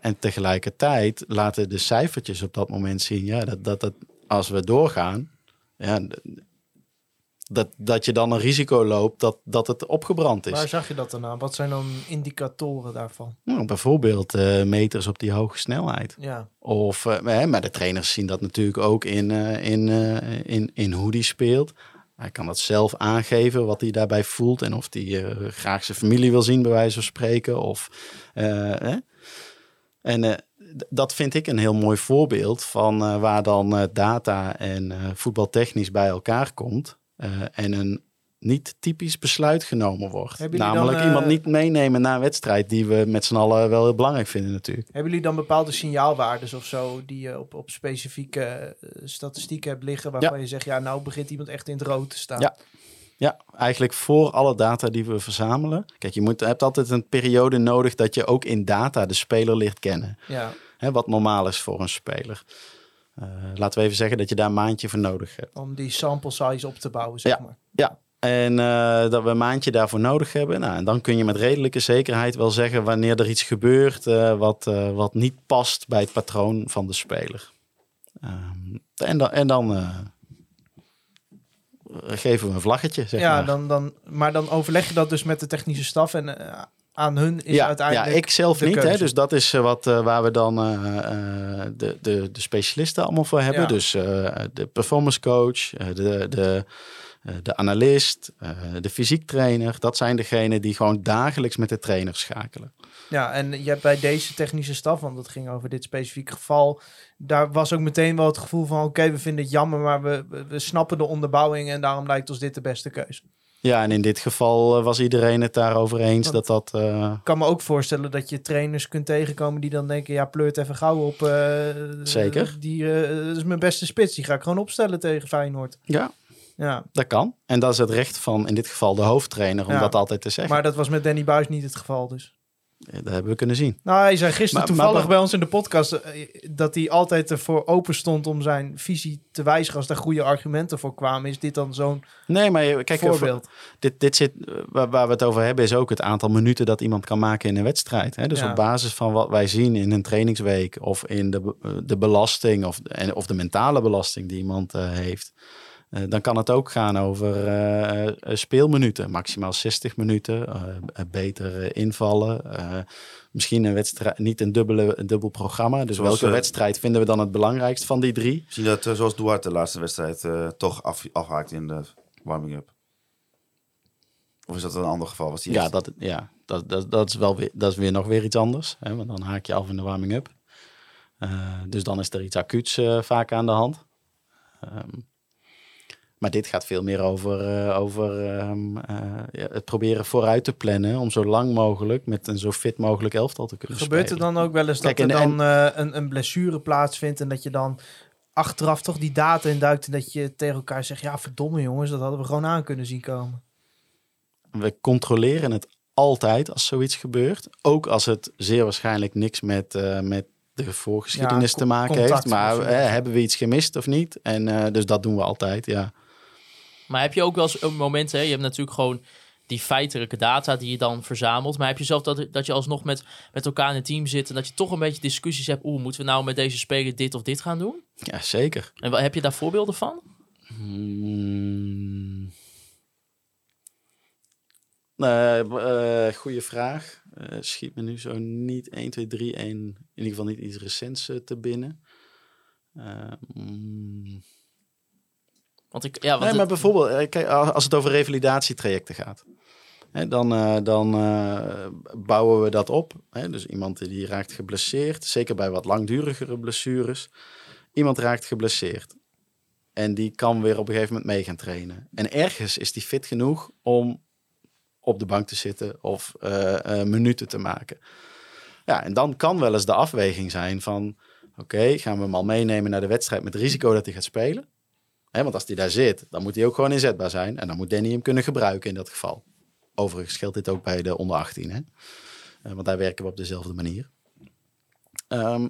En tegelijkertijd laten de cijfertjes op dat moment zien ja, dat, dat, dat als we doorgaan, ja, dat, dat je dan een risico loopt dat, dat het opgebrand is. Waar zag je dat dan aan? Wat zijn dan indicatoren daarvan? Nou, bijvoorbeeld eh, meters op die hoge snelheid. Ja, Of, eh, maar de trainers zien dat natuurlijk ook in, eh, in, in, in hoe die speelt. Hij kan dat zelf aangeven, wat hij daarbij voelt. En of hij graag zijn familie wil zien, bij wijze van spreken. Of, eh, hè. En dat vind ik een heel mooi voorbeeld van waar dan data en voetbaltechnisch bij elkaar komt. Eh, en een niet typisch besluit genomen wordt. Namelijk dan, eh, iemand niet meenemen na een wedstrijd die we met z'n allen wel heel belangrijk vinden natuurlijk. Hebben jullie dan bepaalde signaalwaardes of zo die je op, op specifieke eh, statistieken hebt liggen waarvan je zegt, ja, nou begint iemand echt in het rood te staan? Ja. Ja, eigenlijk voor alle data die we verzamelen. Kijk, je moet, hebt altijd een periode nodig dat je ook in data de speler leert kennen. Ja. Hè, wat normaal is voor een speler. Eh, laten we even zeggen dat je daar een maandje voor nodig hebt. Om die sample size op te bouwen, zeg Ja. maar. Ja, en eh, dat we een maandje daarvoor nodig hebben. Nou, en dan kun je met redelijke zekerheid wel zeggen wanneer er iets gebeurt eh, wat, wat niet past bij het patroon van de speler. Ehm, en dan, en dan geven we een vlaggetje, zeg ja, maar. dan, dan, maar dan overleg je dat dus met de technische staf en aan hun is ja, uiteindelijk... ja, ik zelf niet. Hè, dus dat is eh, wat, eh, waar we dan eh, de, de, de specialisten allemaal voor hebben. Ja. Dus de performance coach, de, de, de analist, de fysiek trainer. Dat zijn degenen die gewoon dagelijks met de trainer schakelen. Ja, en je hebt bij deze technische staf, want het ging over dit specifieke geval, daar was ook meteen wel het gevoel van, oké, we vinden het jammer, maar we, we, we snappen de onderbouwing en daarom lijkt ons dit de beste keuze. Ja, en in dit geval eh, was iedereen het daarover eens Want- dat dat... eh, Ik kan me ook voorstellen dat je trainers kunt tegenkomen die dan denken, ja, pleurt even gauw op. eh, Zeker. Die is mijn beste spits, die ga ik gewoon opstellen tegen Feyenoord. ja, Ja, dat kan. En dat is het recht van in dit geval de hoofdtrainer om Ja. dat altijd te zeggen. maar dat was met Danny Buis niet het geval dus. Eh, Dat hebben we kunnen zien. Nou, hij zei gisteren Maar- toevallig maar- bij ons in de podcast eh, dat hij altijd ervoor open stond om zijn visie te wijzigen als daar goede argumenten voor kwamen. Is dit dan zo'n Nee, maar kijk, voorbeeld? dit, dit zit, eh, waar, waar we het over hebben, is ook het aantal minuten dat iemand kan maken in een wedstrijd. Hè? Dus Ja. op basis van wat wij zien in een trainingsweek of in de, de belasting of, en, of de mentale belasting die iemand heeft. Eh, dan kan het ook gaan over eh, speelminuten, maximaal 60 minuten, eh, beter invallen. misschien een wedstrijd, niet een, dubbele, een dubbel programma. Dus Zoals, welke wedstrijd vinden we dan het belangrijkst van die drie? Zie je dat, zoals Duarte de laatste wedstrijd toch af, afhaakt in de warming-up? Of is dat een ander geval? Was die Ja, dat, ja dat, dat, dat, is wel weer, dat is weer nog weer iets anders. Hè? Want dan haak je af in de warming-up. Dus dan is er iets acuuts vaak aan de hand. Ehm, maar dit gaat veel meer over, eh, over ehm, eh, ja, het proberen vooruit te plannen... om zo lang mogelijk met een zo fit mogelijk elftal te kunnen Gebeurt er dan ook wel eens dat er dan eh, een, een blessure plaatsvindt en dat je dan achteraf toch die data induikt en dat je tegen elkaar zegt, ja verdomme jongens, dat hadden we gewoon aan kunnen zien komen. We controleren het altijd als zoiets gebeurt. Ook als het zeer waarschijnlijk niks met, met de voorgeschiedenis Ja, te maken heeft. Maar hebben we iets gemist of niet? En dus dat doen we altijd, ja. Maar heb je ook wel eens een moment, hè? je hebt natuurlijk gewoon die feitelijke data die je dan verzamelt. Maar heb je zelf dat, dat je alsnog met, met elkaar in een team zit en dat je toch een beetje discussies hebt. Oeh, moeten we nou met deze speler dit of dit gaan doen? Ja, zeker. En wat, heb je daar voorbeelden van? Hmm. Eh, eh, goeie vraag. Eh, schiet me nu zo niet 1, 2, 3, 1, in ieder geval niet iets recents te binnen. Eh, mm. Want ik, ja, want Nee, maar het- bijvoorbeeld, eh, kijk, als het over revalidatietrajecten gaat. Hè, dan eh, dan eh, bouwen we dat op. Hè? Dus iemand die raakt geblesseerd, zeker bij wat langdurigere blessures. Iemand raakt geblesseerd. En die kan weer op een gegeven moment mee gaan trainen. En ergens is die fit genoeg om op de bank te zitten of minuten te maken. Ja, en dan kan wel eens de afweging zijn van... Oké, gaan we hem al meenemen naar de wedstrijd met risico dat hij gaat spelen? Want als hij daar zit, dan moet hij ook gewoon inzetbaar zijn. En dan moet Danny hem kunnen gebruiken in dat geval. Overigens geldt dit ook bij de onder 18. Hè? Eh, want daar werken we op dezelfde manier. Ehm,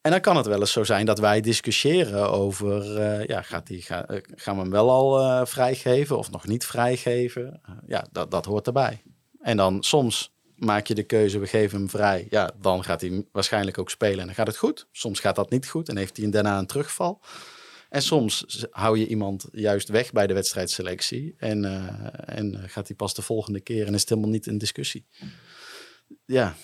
en dan kan het wel eens zo zijn dat wij discussiëren over... eh, ja, gaat die, ga, eh, gaan we hem wel al vrijgeven of nog niet vrijgeven? Ja, dat, dat hoort erbij. En dan soms maak je de keuze, we geven hem vrij. Ja, dan gaat hij waarschijnlijk ook spelen en dan gaat het goed. Soms gaat dat niet goed en heeft hij daarna een terugval. En soms hou je iemand juist weg bij de wedstrijdselectie. En, eh, en eh, gaat hij pas de volgende keer en is het helemaal niet in discussie. Ja,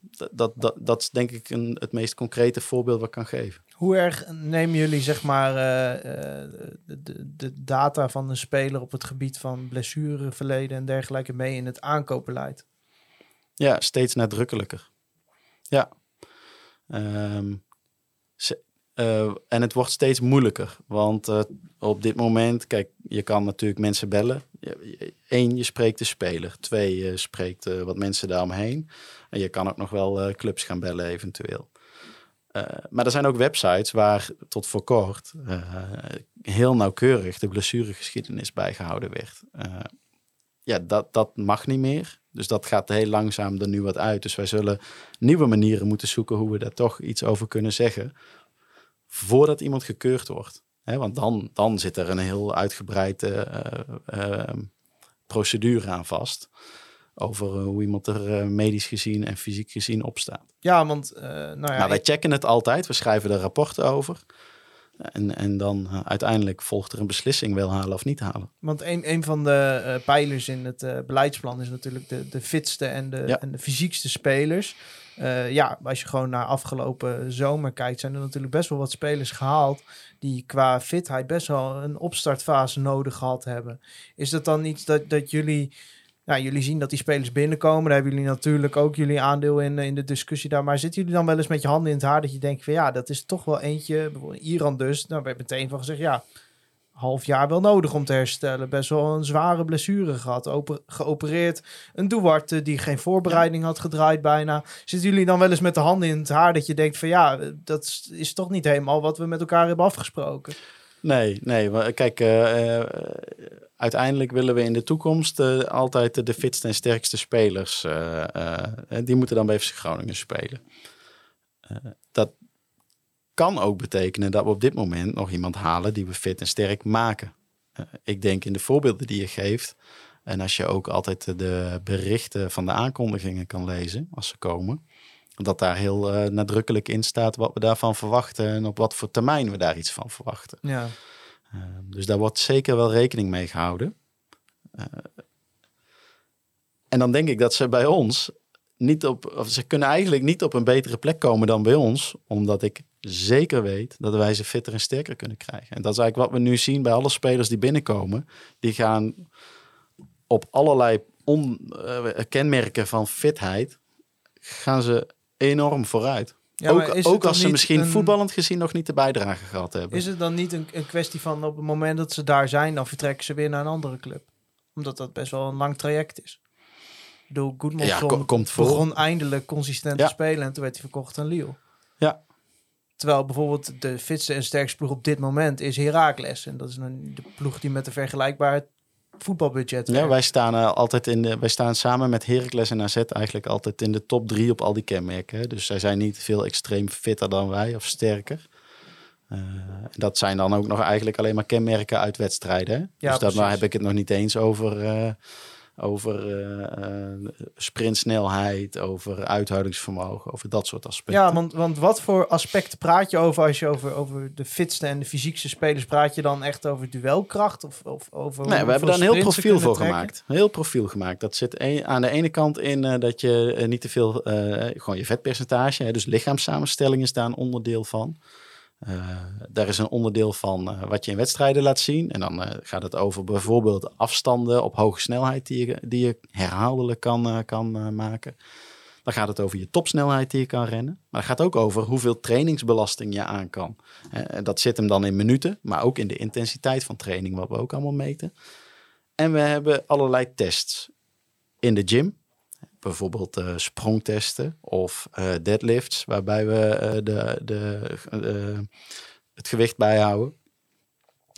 dat, dat, dat, dat is denk ik een, het meest concrete voorbeeld wat ik kan geven. Hoe erg nemen jullie zeg maar eh, de, de, data van een speler op het gebied van blessureverleden en dergelijke mee in het aankoopbeleid? Ja, steeds nadrukkelijker. Ja. Ehm, eh, en het wordt steeds moeilijker. Want eh, op dit moment, kijk, je kan natuurlijk mensen bellen. Eén, je spreekt de speler. Twee, je spreekt eh, wat mensen daaromheen. En je kan ook nog wel clubs gaan bellen eventueel. Maar er zijn ook websites waar tot voor kort heel nauwkeurig de blessuregeschiedenis bijgehouden werd. Ja, dat, dat mag niet meer. Dus dat gaat heel langzaam er nu wat uit. Dus wij zullen nieuwe manieren moeten zoeken hoe we daar toch iets over kunnen zeggen. Voordat iemand gekeurd wordt. Want dan, dan zit er een heel uitgebreide eh, eh, procedure aan vast. Over eh, hoe iemand er medisch gezien en fysiek gezien op staat. Ja, want nou ja, maar wij checken het altijd. We schrijven er rapporten over. En, en dan eh, uiteindelijk volgt er een beslissing wel halen of niet halen. Want een, een van de eh, pijlers in het eh, beleidsplan is natuurlijk de, de fitste en de, Ja. en de fysiekste spelers. Ja, als je gewoon naar afgelopen zomer kijkt, zijn er natuurlijk best wel wat spelers gehaald die qua fitheid best wel een opstartfase nodig gehad hebben. Is dat dan iets dat, dat jullie, nou, jullie zien dat die spelers binnenkomen, daar hebben jullie natuurlijk ook jullie aandeel in, in de discussie daar, maar zitten jullie dan wel eens met je handen in het haar dat je denkt van ja, dat is toch wel eentje, bijvoorbeeld Iran dus, nou, we meteen van gezegd ja, half jaar wel nodig om te herstellen. Best wel een zware blessure gehad. Oper- geopereerd. Een Duarte die geen voorbereiding had gedraaid bijna. Zitten jullie dan wel eens met de handen in het haar dat je denkt van ja, dat is- toch niet helemaal wat we met elkaar hebben afgesproken? Nee, nee. wa- Kijk, eh, eh, uiteindelijk willen we in de toekomst eh, altijd de, fitste en sterkste spelers. eh, eh, die moeten dan bij FC Groningen spelen. Dat kan ook betekenen dat we op dit moment nog iemand halen die we fit en sterk maken. Ik denk in de voorbeelden die je geeft. En als je ook altijd de berichten van de aankondigingen kan lezen als ze komen. Dat daar heel nadrukkelijk in staat wat we daarvan verwachten en op wat voor termijn we daar iets van verwachten. Ja. Uh, dus daar wordt zeker wel rekening mee gehouden. Uh, en dan denk ik dat ze bij ons niet op, of ze kunnen eigenlijk niet op een betere plek komen dan bij ons, omdat ik zeker weet dat wij ze fitter en sterker kunnen krijgen. En dat is eigenlijk wat we nu zien bij alle spelers die binnenkomen. Die gaan op allerlei uh, kenmerken van fitheid, gaan ze enorm vooruit. Ja, ook als ze misschien een- voetballend gezien nog niet de bijdrage gehad hebben. Is het dan niet een, een kwestie van op het moment dat ze daar zijn, dan vertrekken ze weer naar een andere club? Omdat dat best wel een lang traject is. Ik bedoel, Ja, komt voor. begon eindelijk consistent Ja. te spelen en toen werd hij verkocht aan Lille. Ja. Terwijl bijvoorbeeld de fitste en sterkste ploeg op dit moment is Heracles. En dat is een, de ploeg die met een vergelijkbaar voetbalbudget Ja, wij staan eh, altijd in de, wij staan samen met Heracles en AZ eigenlijk altijd in de top drie op al die kenmerken. hè. Dus zij zijn niet veel extreem fitter dan wij of sterker. Eh, dat zijn dan ook nog eigenlijk alleen maar kenmerken uit wedstrijden. Hè? dus daar heb ik het nog niet eens over eh, over eh, sprintsnelheid, over uithoudingsvermogen, over dat soort aspecten. Ja, want, want wat voor aspecten praat je over als je over, over de fitste en de fysiekste spelers praat je dan echt over duelkracht of, of over Nee, we hebben daar een heel profiel voor gemaakt. Een heel profiel gemaakt. Dat zit aan de ene kant in eh, dat je niet te veel, gewoon je vetpercentage, hè, dus lichaamssamenstelling is daar een onderdeel van. Eh, daar is een onderdeel van eh, wat je in wedstrijden laat zien. En dan eh, gaat het over bijvoorbeeld afstanden op hoge snelheid die je, die je herhaaldelijk kan, kan maken. Dan gaat het over je topsnelheid die je kan rennen. Maar het gaat ook over hoeveel trainingsbelasting je aan kan. Dat zit hem dan in minuten, maar ook in de intensiteit van training, wat we ook allemaal meten. En we hebben allerlei tests in de gym. Bijvoorbeeld eh, sprongtesten of eh, deadlifts, waarbij we eh, de, de, het gewicht bijhouden.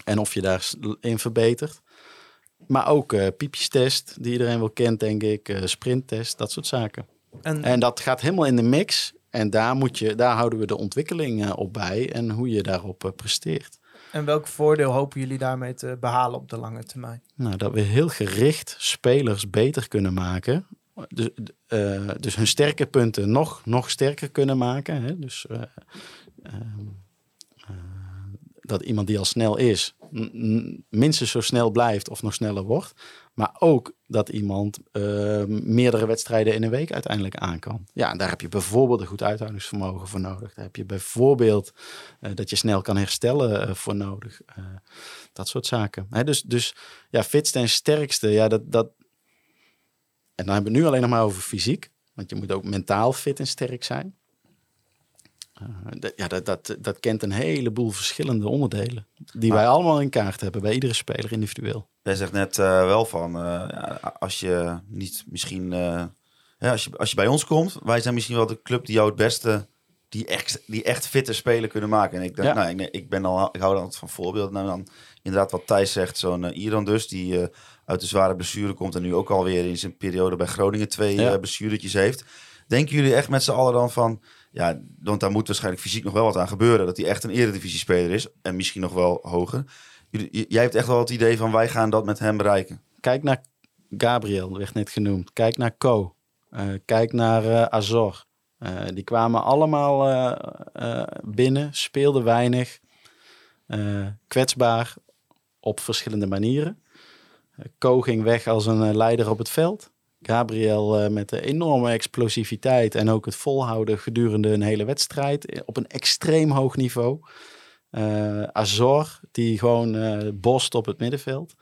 En of je daarin verbetert. Maar ook piepjestest, die iedereen wel kent, denk ik. sprinttest, dat soort zaken. En, En dat gaat helemaal in de mix. En daar, moet je, daar houden we de ontwikkeling op bij en hoe je daarop presteert. en welk voordeel hopen jullie daarmee te behalen op de lange termijn? Nou, dat we heel gericht spelers beter kunnen maken. Dus, dus hun sterke punten nog, nog sterker kunnen maken. Hè? Dus eh, ehm, eh, dat iemand die al snel is, minstens zo snel blijft of nog sneller wordt. Maar ook dat iemand eh, meerdere wedstrijden in een week uiteindelijk aan kan. Ja, daar heb je bijvoorbeeld een goed uithoudingsvermogen voor nodig. Daar heb je bijvoorbeeld dat je snel kan herstellen voor nodig. Dat soort zaken. Hè, dus, dus ja, fitste en sterkste, ja, dat, dat. En dan hebben we nu alleen nog maar over fysiek. Want je moet ook mentaal fit en sterk zijn. Eh, dat- ja, dat, dat, dat kent een heleboel verschillende onderdelen. Die wij allemaal in kaart hebben bij iedere speler individueel. Jij zegt net eh, wel van, eh, ja, als je niet misschien, ja, als, je, als je bij ons komt, wij zijn misschien wel de club die jou het beste, die echt, die echt fitte spelen kunnen maken. En ik, denk, Ja. nou, ik, ik ben al, ik hou dan van voorbeeld. Nou, dan inderdaad wat Thijs zegt, zo'n Iran dus, die uit de zware blessure komt en nu ook alweer in zijn periode bij Groningen twee Ja. eh, blessuretjes heeft. Denken jullie echt met z'n allen dan van, ja, want daar moet waarschijnlijk fysiek nog wel wat aan gebeuren, dat hij echt een eredivisie-speler is en misschien nog wel hoger. Jullie- Jij hebt echt wel het idee van wij gaan dat met hem bereiken. Kijk naar Gabriel, werd net genoemd. Kijk naar Co. Eh, kijk naar eh, Azor. Die kwamen allemaal binnen, speelden weinig. kwetsbaar op verschillende manieren. Co ging weg als een eh, leider op het veld. Gabriel eh, met de enorme explosiviteit en ook het volhouden gedurende een hele wedstrijd eh, op een extreem hoog niveau. Azor, die gewoon eh bost op het middenveld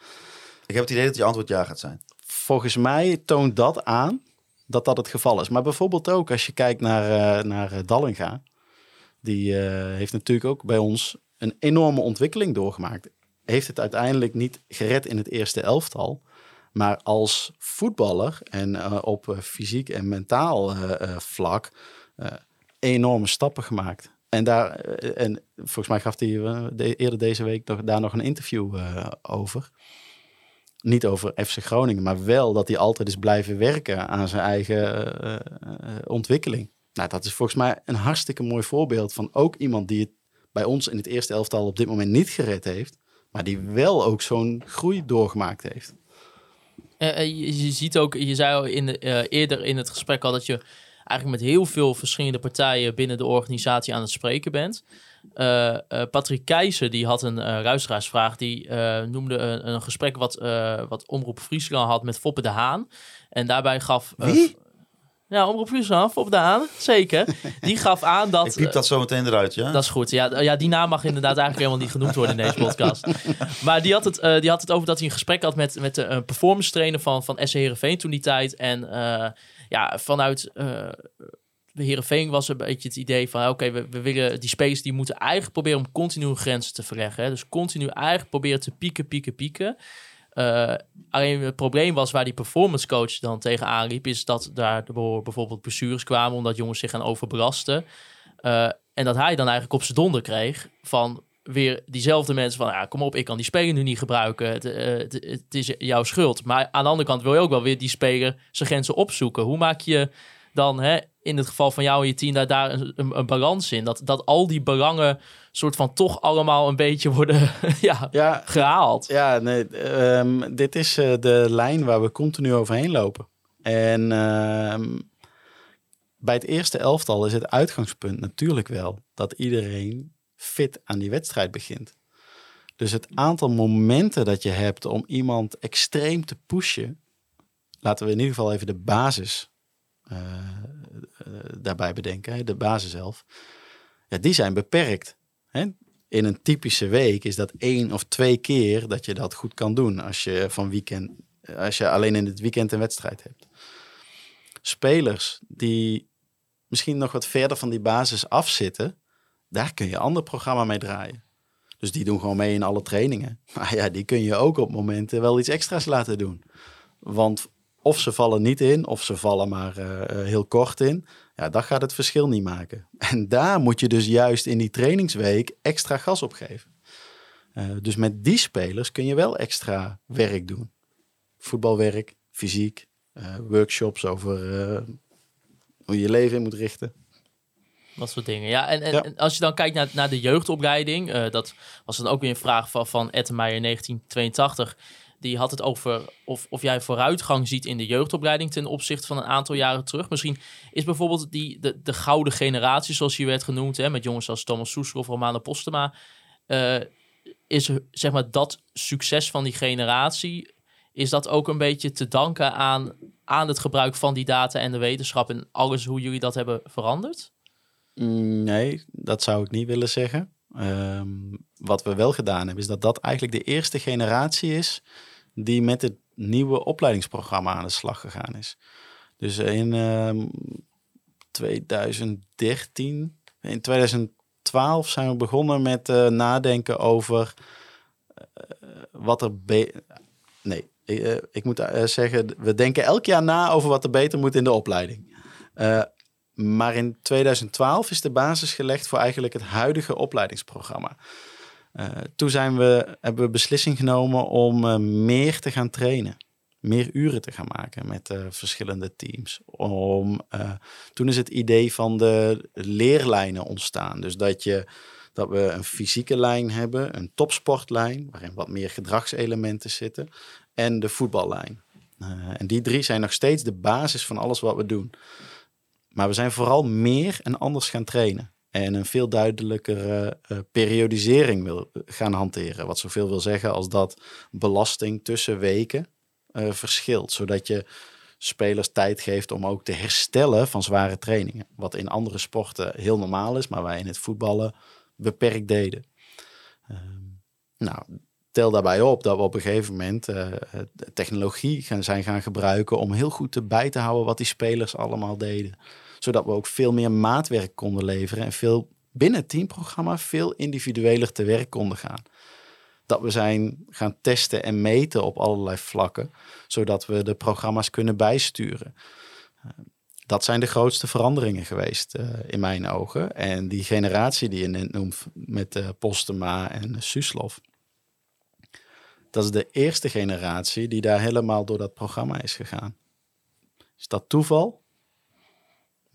Ik heb het idee dat je antwoord ja gaat zijn. volgens mij toont dat aan dat dat het geval is. Maar bijvoorbeeld ook als je kijkt naar, eh, naar Dallinga. Die heeft natuurlijk ook bij ons een enorme ontwikkeling doorgemaakt. Heeft het uiteindelijk niet gered in het eerste elftal. Maar als voetballer en eh, op eh, fysiek en mentaal eh, vlak enorme stappen gemaakt. En, daar, en volgens mij gaf hij de- eerder deze week daar nog een interview over niet over FC Groningen, maar wel dat hij altijd is blijven werken aan zijn eigen ontwikkeling. Nou, dat is volgens mij een hartstikke mooi voorbeeld van ook iemand die het bij ons in het eerste elftal op dit moment niet gered heeft, maar die wel ook zo'n groei doorgemaakt heeft. Eh, eh, je, je ziet ook, je zei al in de, eh, eerder in het gesprek al dat je eigenlijk met heel veel verschillende partijen binnen de organisatie aan het spreken bent. Patrick Keijzer die had een luisteraarsvraag. Die noemde een, een gesprek wat, wat Omroep Friesland had met Foppe de Haan. En daarbij gaf... Wie? Ja, Omroep Friesland, Foppe de Haan, zeker. Die gaf aan dat... Ik piep dat zo meteen eruit, ja? Dat is goed. Ja, ja, die naam mag inderdaad eigenlijk helemaal niet genoemd worden in deze podcast. Maar die had het, eh, die had het over dat hij een gesprek had met, met de een performance trainer van, van SC Heerenveen toen die tijd. En eh, ja, vanuit uh, Heerenveen was een beetje het idee van... oké, we, we willen die spelers die moeten eigenlijk proberen om continu grenzen te verleggen. Hè? Dus continu eigenlijk proberen te pieken, pieken, pieken. Uh, alleen het probleem was waar die performance coach dan tegenaan liep... is dat daar bijvoorbeeld blessures kwamen omdat jongens zich gaan overbelasten... Uh, en dat hij dan eigenlijk op zijn donder kreeg van weer diezelfde mensen van... Ja, kom op, ik kan die speler nu niet gebruiken. Het, uh, het, het, is jouw schuld. Maar aan de andere kant wil je ook wel weer die speler zijn grenzen opzoeken. Hoe maak je dan hè, in het geval van jou en je team daar, daar een, een, balans in? Dat, dat al die belangen soort van toch allemaal een beetje worden ja, Ja, gehaald. Ja, nee, ehm, dit is eh, de lijn waar we continu overheen lopen. En ehm, bij het eerste elftal is het uitgangspunt natuurlijk wel dat iedereen fit aan die wedstrijd begint. Dus het aantal momenten dat je hebt om iemand extreem te pushen, laten we in ieder geval even de basis eh, daarbij bedenken, de basis zelf, ja, die zijn beperkt. Hè? in een typische week is dat één of twee keer dat je dat goed kan doen als je van weekend, als je alleen in het weekend een wedstrijd hebt. Spelers die misschien nog wat verder van die basis afzitten, daar kun je ander programma mee draaien. Dus die doen gewoon mee in alle trainingen. Maar ja, die kun je ook op momenten wel iets extra's laten doen. Want of ze vallen niet in, of ze vallen maar eh, heel kort in. Ja, dat gaat het verschil niet maken. En daar moet je dus juist in die trainingsweek extra gas op geven. Eh, dus met die spelers kun je wel extra werk doen. Voetbalwerk, fysiek, eh, workshops over eh, hoe je je leven in moet richten. Dat soort dingen. Ja, en, en, Ja. en als je dan kijkt naar, naar de jeugdopleiding, eh, dat was dan ook weer een vraag van, van Ettenmeijer 1982. Die had het over of, of jij vooruitgang ziet in de jeugdopleiding ten opzichte van een aantal jaren terug. Misschien is bijvoorbeeld die, de, de gouden generatie, zoals hier werd genoemd, hè, met jongens als Thomas Soesel of Romano Postema. eh, is zeg maar dat succes van die generatie, is dat ook een beetje te danken aan, aan het gebruik van die data en de wetenschap en alles hoe jullie dat hebben veranderd? Mm, Nee, dat zou ik niet willen zeggen. Ehm, wat we wel gedaan hebben, is dat dat eigenlijk de eerste generatie is die met het nieuwe opleidingsprogramma aan de slag gegaan is. Dus in ehm, 2013, in 2012 zijn we begonnen met eh, nadenken over eh, wat er Nee, ik, eh, ik moet eh, zeggen, we denken elk jaar na over wat er beter moet in de opleiding. Eh, maar in 2012 is de basis gelegd voor eigenlijk het huidige opleidingsprogramma. Eh, toen zijn we, hebben we beslissing genomen om eh, meer te gaan trainen. Meer uren te gaan maken met eh, verschillende teams. Om, toen is het idee van de leerlijnen ontstaan. Dus dat, je, dat we een fysieke lijn hebben, een topsportlijn, waarin wat meer gedragselementen zitten, en de voetballijn. En die drie zijn nog steeds de basis van alles wat we doen. Maar we zijn vooral meer en anders gaan trainen. En een veel duidelijkere eh, periodisering wil gaan hanteren. Wat zoveel wil zeggen als dat belasting tussen weken eh, verschilt. Zodat je spelers tijd geeft om ook te herstellen van zware trainingen. Wat in andere sporten heel normaal is, maar wij in het voetballen beperkt deden. Ehm, nou, tel daarbij op dat we op een gegeven moment eh, technologie gaan, zijn gaan gebruiken om heel goed te bij te houden wat die spelers allemaal deden. Zodat we ook veel meer maatwerk konden leveren en veel binnen het teamprogramma veel individueler te werk konden gaan. Dat we zijn gaan testen en meten op allerlei vlakken, zodat we de programma's kunnen bijsturen. Eh, Dat zijn de grootste veranderingen geweest eh, in mijn ogen. En die generatie die je net noemt met eh, Postema en Suslov, dat is de eerste generatie die daar helemaal door dat programma is gegaan. Is dat toeval?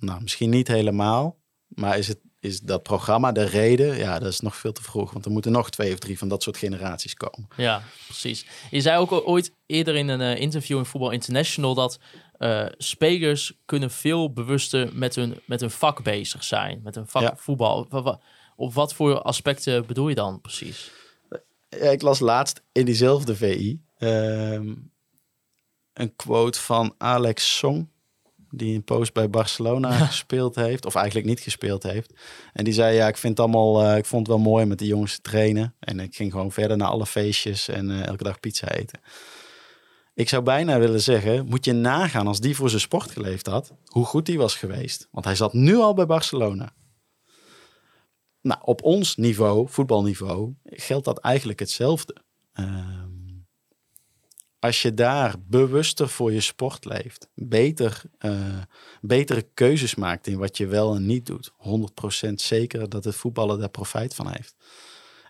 Nou, misschien niet helemaal. Maar is, het, is dat programma de reden? Ja, dat is nog veel te vroeg. Want er moeten nog twee of drie van dat soort generaties komen. Ja, precies. Je zei ook ooit eerder in een eh, interview in Voetbal International dat eh, spelers kunnen veel bewuster met hun, met hun vak bezig zijn. Met hun vak Ja. voetbal. Op wat voor aspecten bedoel je dan precies? Ja, ik las laatst in diezelfde VI ehm, een quote van Alex Song. Die een post bij Barcelona gespeeld heeft. Of eigenlijk niet gespeeld heeft. En die zei, ja, ik vind het allemaal... eh, ik vond het wel mooi met de jongens te trainen. En ik ging gewoon verder naar alle feestjes en eh, elke dag pizza eten. Ik zou bijna willen zeggen, moet je nagaan als die voor zijn sport geleefd had, hoe goed die was geweest. Want hij zat nu al bij Barcelona. Nou, op ons niveau, voetbalniveau, geldt dat eigenlijk hetzelfde. Ehm, als je daar bewuster voor je sport leeft, beter, eh, betere keuzes maakt in wat je wel en niet doet, 100% zeker dat het voetballen daar profijt van heeft.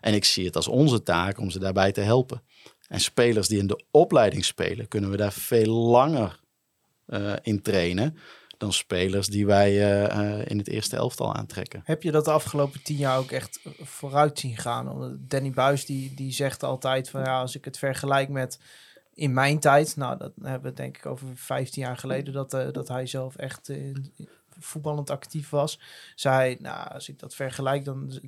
En ik zie het als onze taak om ze daarbij te helpen. En spelers die in de opleiding spelen, kunnen we daar veel langer eh, in trainen dan spelers die wij eh, in het eerste elftal aantrekken. Heb je dat de afgelopen tien jaar ook echt vooruit zien gaan? Danny Buis die, die zegt altijd van ja, als ik het vergelijk met in mijn tijd, nou dat hebben we denk ik over 15 jaar geleden dat, eh, dat hij zelf echt eh, voetballend actief was. Zei hij, nou als ik dat vergelijk dan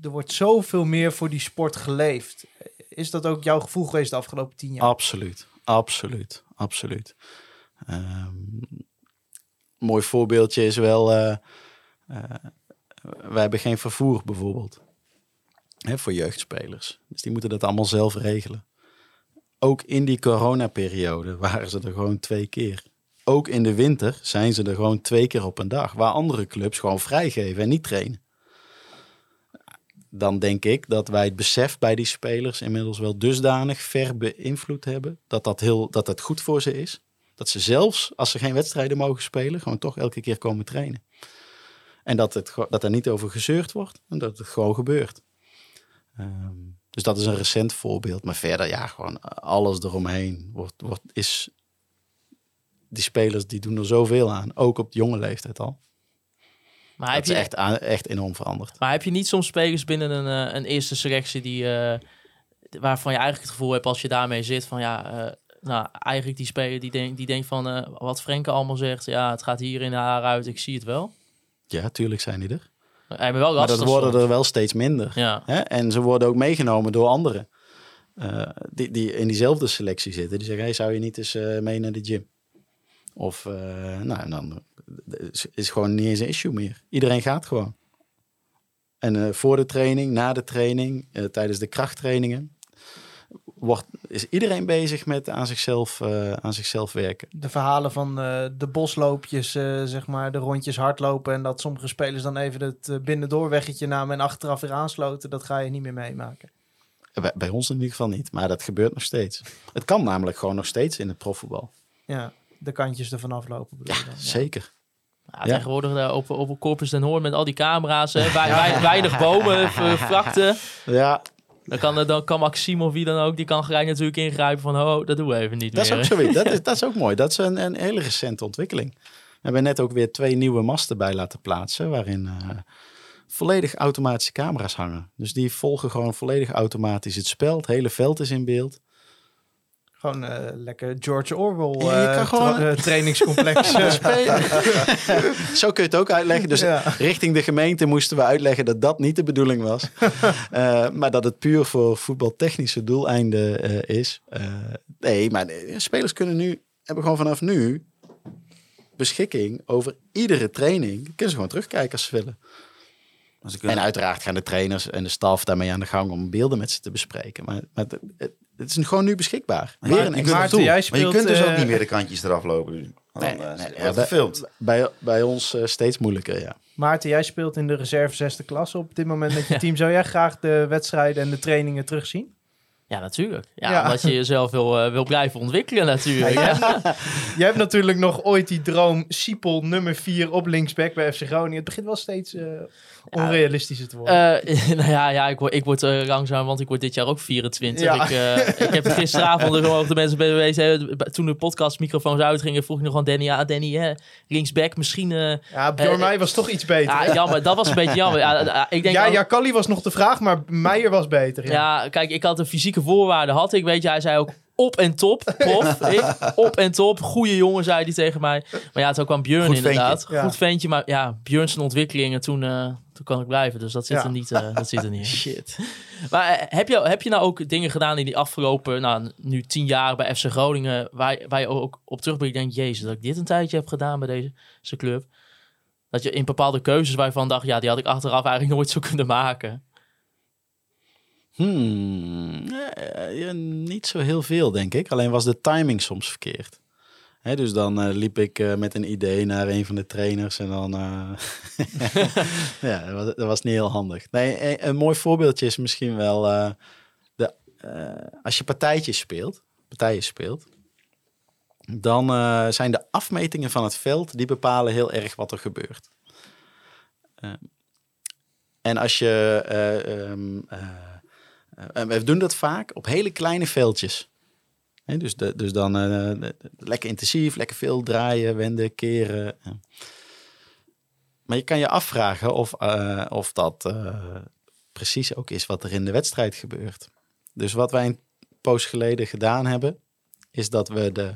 er wordt zoveel meer voor die sport geleefd. Is dat ook jouw gevoel geweest de afgelopen tien jaar? Absoluut, absoluut, absoluut. Ehm, mooi voorbeeldje is wel, eh, wij hebben geen vervoer bijvoorbeeld. Hè, voor jeugdspelers. Dus die moeten dat allemaal zelf regelen. Ook in die coronaperiode waren ze er gewoon twee keer. Ook in de winter zijn ze er gewoon twee keer op een dag. Waar andere clubs gewoon vrijgeven en niet trainen. Dan denk ik dat wij het besef bij die spelers inmiddels wel dusdanig ver beïnvloed hebben. Dat dat, heel, dat dat goed voor ze is. Dat ze zelfs als ze geen wedstrijden mogen spelen, gewoon toch elke keer komen trainen. En dat, het, dat er niet over gezeurd wordt en dat het gewoon gebeurt. Ehm, dus dat is een recent voorbeeld. Maar verder, ja, gewoon alles eromheen wordt, wordt, is... Die spelers die doen er zoveel aan, ook op de jonge leeftijd al. Maar Dat heb, is echt, echt enorm veranderd. maar heb je niet soms spelers binnen een, eh, een eerste selectie die, eh, waarvan je eigenlijk het gevoel hebt als je daarmee zit van ja, eh, nou eigenlijk die speler die, denk, die denkt van wat Frenke allemaal zegt, ja het gaat hier in haar uit, ik zie het wel. Ja, tuurlijk zijn die er. Hij wel Maar dat worden soms. er wel steeds minder. Ja. Hè? En ze worden ook meegenomen door anderen. eh, die, die in diezelfde selectie zitten. Die zeggen, hey, zou je niet eens eh, mee naar de gym? Of, eh, nou, dan is, is gewoon niet eens een issue meer. Iedereen gaat gewoon. En voor de training, na de training, tijdens de krachttrainingen... Wordt, is iedereen bezig met aan zichzelf, eh, aan zichzelf werken. De verhalen van eh, de bosloopjes, eh, zeg maar, de rondjes hardlopen en dat sommige spelers dan even het binnendoorweggetje namen en achteraf weer aansloten, dat ga je niet meer meemaken. Bij, bij ons in ieder geval niet, maar dat gebeurt nog steeds. Het kan namelijk gewoon nog steeds in het profvoetbal. Ja, de kantjes ervan aflopen. dan, ja. Zeker. Ja. Tegenwoordig eh, op, op Corpus den Hoorn met al die camera's, hè, wei- wei- weinig bomen, v- vlakte. Ja, Dan kan, dan kan Maxime of wie dan ook, die kan gelijk natuurlijk ingrijpen van, oh, dat doen we even niet Dat is meer. ook zoiets. Dat is, dat is ook mooi. Dat is een, een hele recente ontwikkeling. We hebben net ook weer twee nieuwe masten bij laten plaatsen, waarin eh, volledig automatische camera's hangen. Dus die volgen gewoon volledig automatisch het spel. Het hele veld is in beeld. Gewoon eh, lekker George Orwell eh, gewoon- tra- eh, trainingscomplex. eh. Zo kun je het ook uitleggen. Dus Ja. richting de gemeente moesten we uitleggen dat dat niet de bedoeling was. Eh, maar dat het puur voor voetbaltechnische doeleinden eh, is. Eh, nee, maar de spelers kunnen nu, hebben gewoon vanaf nu beschikking over iedere training. Kunnen ze gewoon terugkijken als ze willen. Kunnen- En uiteraard gaan de trainers en de staf daarmee aan de gang om beelden met ze te bespreken. Maar, maar het, het- is gewoon nu beschikbaar. Maar Weer je een kunt- extra Maarten, tool. jij maar je speelt, kunt dus eh, ook niet meer de kantjes eraf lopen. nu. Want Nee, dan eh, nee, wordt ja, het bij- gefilmd. Bij, bij ons eh, steeds moeilijker, ja. Maarten, jij speelt in de reserve zesde klasse op dit moment met je team. Zou jij graag de wedstrijden en de trainingen terugzien? Ja, natuurlijk. Ja, Ja. omdat je jezelf wil, eh, wil blijven ontwikkelen natuurlijk. Ja. Jij hebt natuurlijk nog ooit die droom Siepel nummer 4 op linksback bij FC Groningen. Het begint wel steeds eh onrealistischer te worden. Eh, nou ja, ja ik word, ik word eh, langzaam, want ik word dit jaar ook 24. Ja. Ik, eh, ik heb gisteravond er gewoon de mensen bij geweest. hè, toen de podcastmicrofoons uitgingen, vroeg ik nog aan Danny. Ja, Danny, hè, linksback misschien. eh ja, Bjorn eh, Meijer was toch iets beter. ja, jammer, dat was een beetje jammer. Ja, eh, ik denk ja, ook- ja, Kalli was nog de vraag, maar Meijer was beter. Ja. Ja, kijk, ik had de fysieke voorwaarden, had ik. Weet je, hij zei ook op en top, prof. ik, op en top, goede jongen, zei hij tegen mij. Maar ja, toen kwam Björn Goed inderdaad. ventje. Ja. Goed ventje, maar ja, Björn zijn ontwikkelingen, toen, eh, toen kan ik blijven. Dus dat zit Ja. er niet, eh, dat zit er niet in. Shit. Maar eh, heb, je, heb je nou ook dingen gedaan in die afgelopen, nou, nu tien jaar bij FC Groningen, waar, waar je ook op terugblikt denkt, jezus, dat ik dit een tijdje heb gedaan bij deze, deze club. Dat je in bepaalde keuzes waarvan dacht, ja, die had ik achteraf eigenlijk nooit zo kunnen maken. Hmm, eh, niet zo heel veel, denk ik. Alleen was de timing soms verkeerd. Dus dan eh, liep ik eh, met een idee naar een van de trainers en dan... eh, ja, dat was, dat was niet heel handig. Een, een mooi voorbeeldje is misschien wel... de, als je partijtjes speelt, partijen speelt... dan zijn de afmetingen van het veld... die bepalen heel erg wat er gebeurt. En als je... en we doen dat vaak op hele kleine veldjes. Dus, de, dus dan de- lekker intensief, lekker veel draaien, wenden, keren. Maar je kan je afvragen of, eh, of dat eh, precies ook is wat er in de wedstrijd gebeurt. Dus wat wij een poos geleden gedaan hebben, is dat we de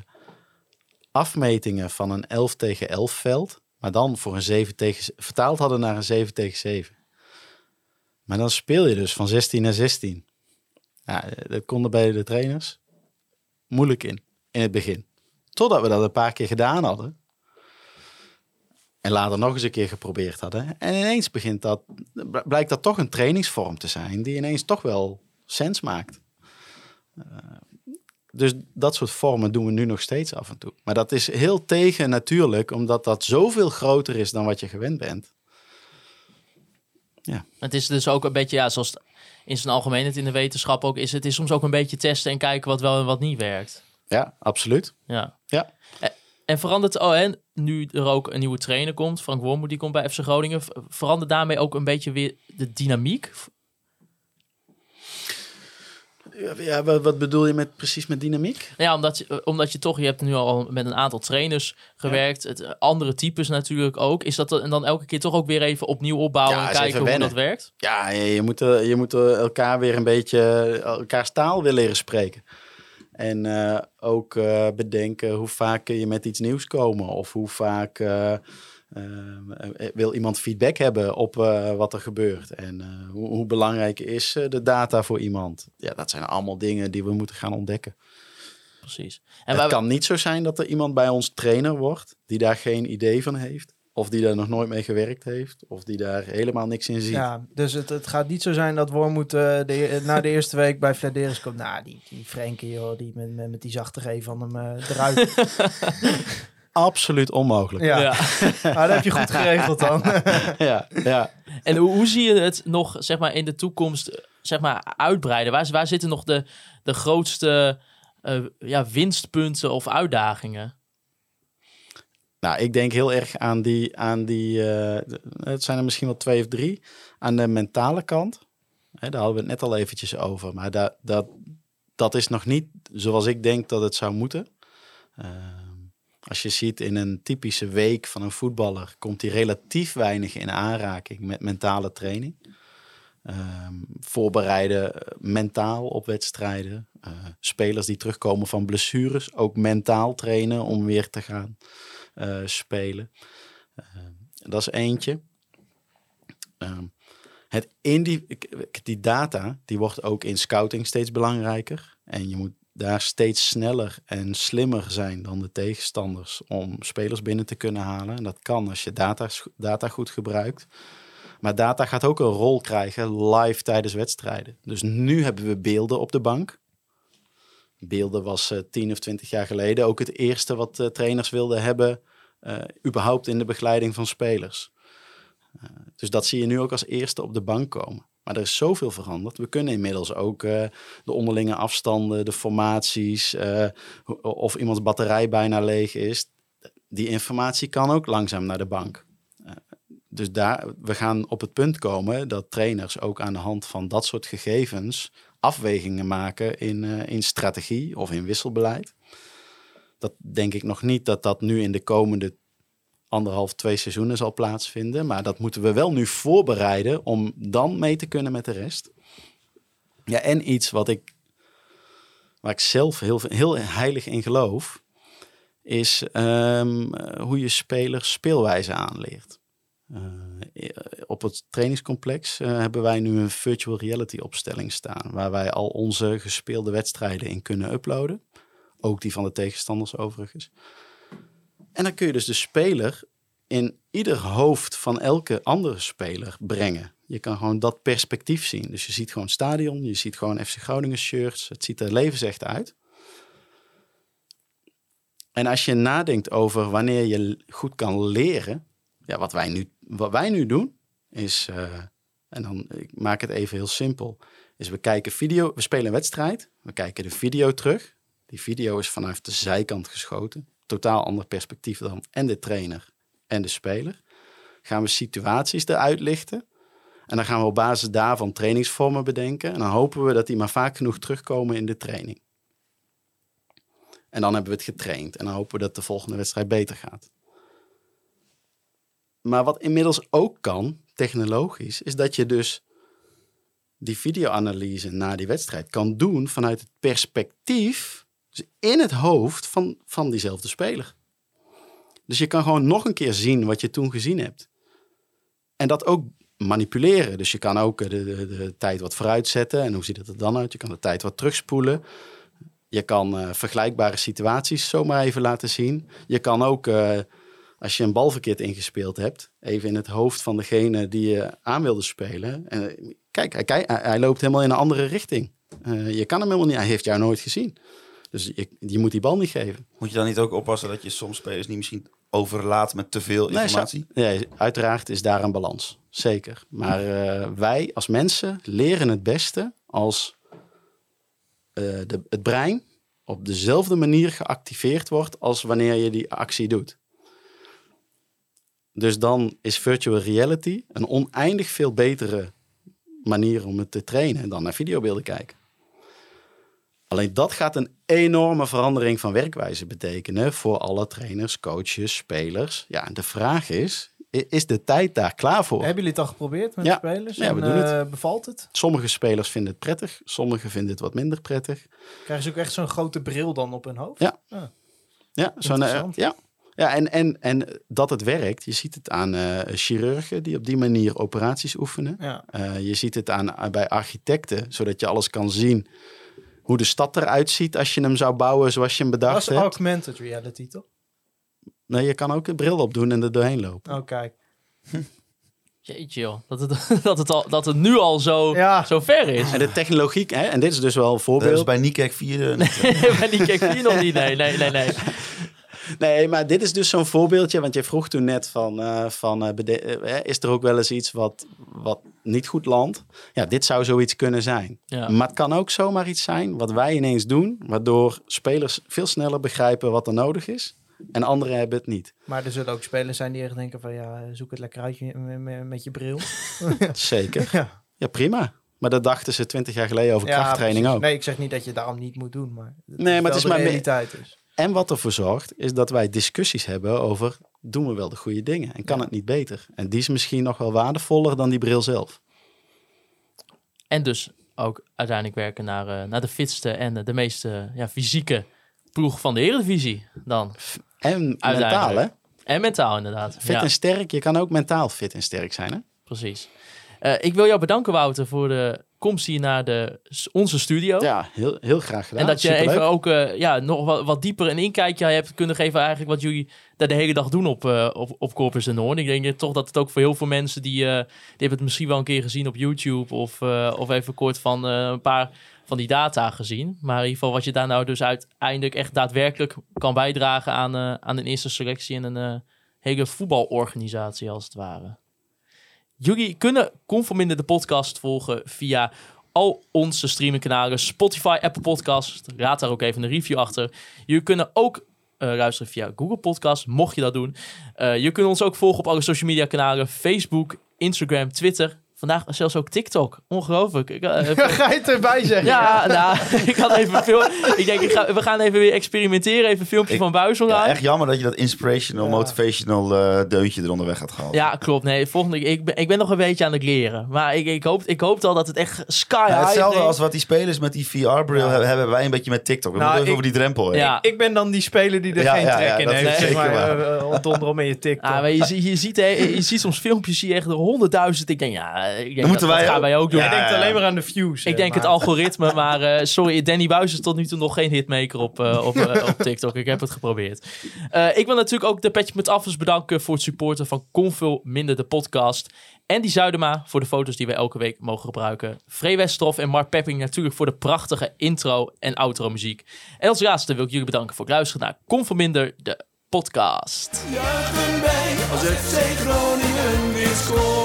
afmetingen van een 11 tegen 11 veld, maar dan voor een 7 tegen, vertaald hadden naar een 7 tegen 7. Maar dan speel je dus van 16 naar 16. Ja, dat konden bij de trainers moeilijk in, in het begin. Totdat we dat een paar keer gedaan hadden. En later nog eens een keer geprobeerd hadden. En ineens begint dat, blijkt dat toch een trainingsvorm te zijn die ineens toch wel sens maakt. Eh, dus dat soort vormen doen we nu nog steeds af en toe. Maar dat is heel tegen natuurlijk, omdat dat zoveel groter is dan wat je gewend bent. Het is dus ook een beetje, ja, zoals in zijn algemeenheid in de wetenschap ook is, het is soms ook een beetje testen en kijken wat wel en wat niet werkt. Ja, absoluut. Ja. Ja. En, en verandert, oh, en nu er ook een nieuwe trainer komt, Frank Wormoed, die komt bij FC Groningen, ver- verandert daarmee ook een beetje weer de dynamiek? Ja, wat, wat bedoel je met, precies met dynamiek? Ja, omdat je, omdat je toch, je hebt nu al met een aantal trainers gewerkt, het, eh, andere types natuurlijk ook. Is dat en dan elke keer toch ook weer even opnieuw opbouwen Ja, en kijken hoe dat werkt? Ja, je, je moet, eh, je moet eh, elkaar weer een beetje, elkaars taal weer leren spreken. En eh, ook eh, bedenken hoe vaak je met iets nieuws komen. Of hoe vaak eh, eh, eh, wil iemand feedback hebben op eh, wat er gebeurt. En eh, hoe, hoe belangrijk is eh, de data voor iemand. Ja, dat zijn allemaal dingen die we moeten gaan ontdekken. Precies. En het kan niet zo zijn dat er iemand bij ons trainer wordt die daar geen idee van heeft. Of die daar nog nooit mee gewerkt heeft. Of die daar helemaal niks in ziet. Ja, dus het, het gaat niet zo zijn dat Wormoed eh de, na de eerste week bij Flederis komt. Nou, die, die Frenkie, joh, die met, met, met die zachte G van hem eh, eruit. Absoluut onmogelijk. ja, ja. maar dat heb je goed geregeld dan. ja, ja. En hoe, hoe zie je het nog, zeg maar, in de toekomst, eh, zeg maar, uitbreiden? Waar, waar zitten nog de, de grootste eh, ja, winstpunten of uitdagingen? Nou, ik denk heel erg aan die, aan die eh, het zijn er misschien wel twee of drie, aan de mentale kant. Hè, daar hadden we het net al eventjes over, maar dat, dat, dat is nog niet zoals ik denk dat het zou moeten. Ehm, als je ziet in een typische week van een voetballer, komt hij relatief weinig in aanraking met mentale training. Ehm, voorbereiden eh, mentaal op wedstrijden. Eh, spelers die terugkomen van blessures, ook mentaal trainen om weer te gaan eh, spelen. Eh, dat is eentje. Ehm, het ik- die data die wordt ook in scouting steeds belangrijker. En je moet daar steeds sneller en slimmer zijn dan de tegenstanders om spelers binnen te kunnen halen. En dat kan als je data, data goed gebruikt. Maar data gaat ook een rol krijgen live tijdens wedstrijden. Dus nu hebben we beelden op de bank. Beelden was eh 10 of 20 jaar geleden ook het eerste wat eh, trainers wilden hebben, eh, überhaupt in de begeleiding van spelers. Dus dat zie je nu ook als eerste op de bank komen. Maar er is zoveel veranderd. We kunnen inmiddels ook eh, de onderlinge afstanden, de formaties, ho- of iemands batterij bijna leeg is. Die informatie kan ook langzaam naar de bank. Eh, dus daar, we gaan op het punt komen dat trainers ook aan de hand van dat soort gegevens afwegingen maken in, in strategie of in wisselbeleid. Dat denk ik nog niet dat dat nu in de komende anderhalf, twee seizoenen zal plaatsvinden. Maar dat moeten we wel nu voorbereiden om dan mee te kunnen met de rest. Ja, en iets wat ik, waar ik zelf heel, heel heilig in geloof, is ehm, eh, hoe je spelers speelwijze aanleert. Eh, op het trainingscomplex eh, hebben wij nu een virtual reality opstelling staan, waar wij al onze gespeelde wedstrijden in kunnen uploaden. Ook die van de tegenstanders overigens. En dan kun je dus de speler in ieder hoofd van elke andere speler brengen. Je kan gewoon dat perspectief zien. Dus je ziet gewoon stadion, je ziet gewoon FC Groningen shirts. Het ziet er levensecht uit. En als je nadenkt over wanneer je goed kan leren, ja, wat, wij nu, wat wij nu doen, is, eh, en dan ik maak het even heel simpel, is we kijken video, we spelen een wedstrijd, we kijken de video terug. Die video is vanuit de zijkant geschoten, totaal ander perspectief dan en de trainer en de speler. Gaan we situaties eruit lichten. En dan gaan we op basis daarvan trainingsvormen bedenken. En dan hopen we dat die maar vaak genoeg terugkomen in de training. En dan hebben we het getraind. En dan hopen we dat de volgende wedstrijd beter gaat. Maar wat inmiddels ook kan, technologisch, is dat je dus die videoanalyse na die wedstrijd kan doen vanuit het perspectief, dus in het hoofd van, van diezelfde speler. Dus je kan gewoon nog een keer zien wat je toen gezien hebt. En dat ook manipuleren. Dus je kan ook de, de, de tijd wat vooruit zetten. En hoe ziet het er dan uit? Je kan de tijd wat terugspoelen. Je kan uh, vergelijkbare situaties zomaar even laten zien. Je kan ook, uh, als je een bal verkeerd ingespeeld hebt, even in het hoofd van degene die je aan wilde spelen. En, kijk, hij, hij, loopt helemaal in een andere richting. je kan hem helemaal niet, hij heeft jou nooit gezien. Dus je, je, moet die bal niet geven. Moet je dan niet ook oppassen dat je soms spelers niet misschien overlaat met te veel informatie? Nee, nee uiteraard is daar een balans. Zeker. Maar uh, wij als mensen leren het beste als uh, de, het brein op dezelfde manier geactiveerd wordt als wanneer je die actie doet. Dus dan is virtual reality een oneindig veel betere manier om het te trainen dan naar videobeelden kijken. Alleen dat gaat een enorme verandering van werkwijze betekenen voor alle trainers, coaches, spelers. Ja, en de vraag is, is de tijd daar klaar voor? Hebben jullie het al geprobeerd met ja. de spelers? Ja, we en, doen uh, het. Bevalt het? Sommige spelers vinden het prettig, sommigen vinden het wat minder prettig. Krijgen ze ook echt zo'n grote bril dan op hun hoofd? Ja. Ah. Ja, zo'n, uh, ja. ja en, en, en dat het werkt, je ziet het aan uh, chirurgen die op die manier operaties oefenen. Ja. je ziet het aan, bij architecten, zodat je alles kan zien hoe de stad eruit ziet als je hem zou bouwen zoals je hem bedacht Dat is hebt. augmented reality, toch? Nee, je kan ook een bril opdoen en er doorheen lopen. Oh, kijk. Jeetje joh, dat het, dat het, al, dat het nu al zo, Ja. zo ver is. En de technologie, hè, en dit is dus wel een Dat is voorbeeld. bij Nikek 4. Maar die keek hier nog niet, nee, nee, nee, nee. Nee, maar dit is dus zo'n voorbeeldje, want je vroeg toen net van, eh, van eh, eh, is er ook wel eens iets wat, wat niet goed landt? Ja, dit zou zoiets kunnen zijn. Ja. Maar het kan ook zomaar iets zijn wat wij ineens doen, waardoor spelers veel sneller begrijpen wat er nodig is. En anderen hebben het niet. Maar er zullen ook spelers zijn die echt denken van ja, zoek het lekker uit met, je bril. Zeker. ja. Ja, prima. Maar dat dachten ze twintig jaar geleden over Ja, krachttraining precies. ook. Nee, ik zeg niet dat je daarom niet moet doen, maar Nee, maar het is de maar realiteit is. En wat ervoor zorgt, is dat wij discussies hebben over... doen we wel de goede dingen en kan het niet beter? En die is misschien nog wel waardevoller dan die bril zelf. En dus ook uiteindelijk werken naar, eh, naar de fitste en de meest ja, fysieke ploeg van de Eredivisie dan. En mentaal, hè? En mentaal inderdaad. Fit ja, en sterk. Je kan ook mentaal fit en sterk zijn, hè? precies. Eh, ik wil jou bedanken Wouter voor de komst hier naar de, onze studio. Ja, heel, heel graag gedaan. En dat je Superleuk. even ook eh, ja, nog wat, wat dieper een inkijkje hebt kunnen geven eigenlijk wat jullie daar de hele dag doen op, eh, op, op Corpus en Noord. Ik denk toch dat het ook voor heel veel mensen die, eh, die hebben het misschien wel een keer gezien op YouTube of, eh, of even kort van eh, een paar van die data gezien. Maar in ieder geval wat je daar nou dus uiteindelijk echt daadwerkelijk kan bijdragen aan, eh, aan een eerste selectie en een eh, hele voetbalorganisatie als het ware. Jullie kunnen Conforminder de podcast volgen via al onze streamingkanalen. Spotify, Apple Podcast. Raad daar ook even een review achter. Je kunnen ook eh, luisteren via Google Podcast, mocht je dat doen. Eh, je kunt ons ook volgen op alle social media kanalen. Facebook, Instagram, Twitter. Vandaag zelfs ook TikTok. Ongelooflijk. Ik, eh, Ga je het erbij zeggen? ja, nou, ik had even veel. Ik denk, ik ga, we gaan even weer experimenteren. Even een filmpje Ik- van Buisel Ja, echt jammer dat je dat inspirational, Ja. motivational eh, deuntje er onderweg gaat halen. Ja, klopt. Nee, volgende. Ik ben, ik ben nog een beetje aan het leren. Maar ik, ik, hoop, ik hoop al dat het echt sky Ja, high hetzelfde neemt. als wat die spelers met die VR-bril Ja. hebben, hebben wij een beetje met TikTok. We Nou, moeten even over die drempel heen. Ja. Ik ben dan die speler die er Ja, geen ja, trek ja, in dat heeft. zeg zeker maar, waar. eh, donder om in je TikTok. Ah, maar je, je, ziet, hè, je ziet soms filmpjes, zie je echt honderdduizend. Ik denk, ja, ik denk, dat, moeten wij dat gaan ook. wij ook doen. denkt ja. alleen maar aan de views. Ik eh, denk het algoritme, maar eh, sorry, Danny Buis is tot nu toe nog geen hitmaker op, eh, op, eh, op TikTok. Ik heb het geprobeerd. Eh, ik wil natuurlijk ook de Petje met Affers bedanken voor het supporten van Convul Minder de podcast. En die Zuidema voor de foto's die we elke week mogen gebruiken. Free Westroff en Mark Pepping natuurlijk voor de prachtige intro en outro muziek. En als laatste wil ik jullie bedanken voor het luisteren naar Convul Minder de podcast. Juichen wij als FC Groningen weer scoort.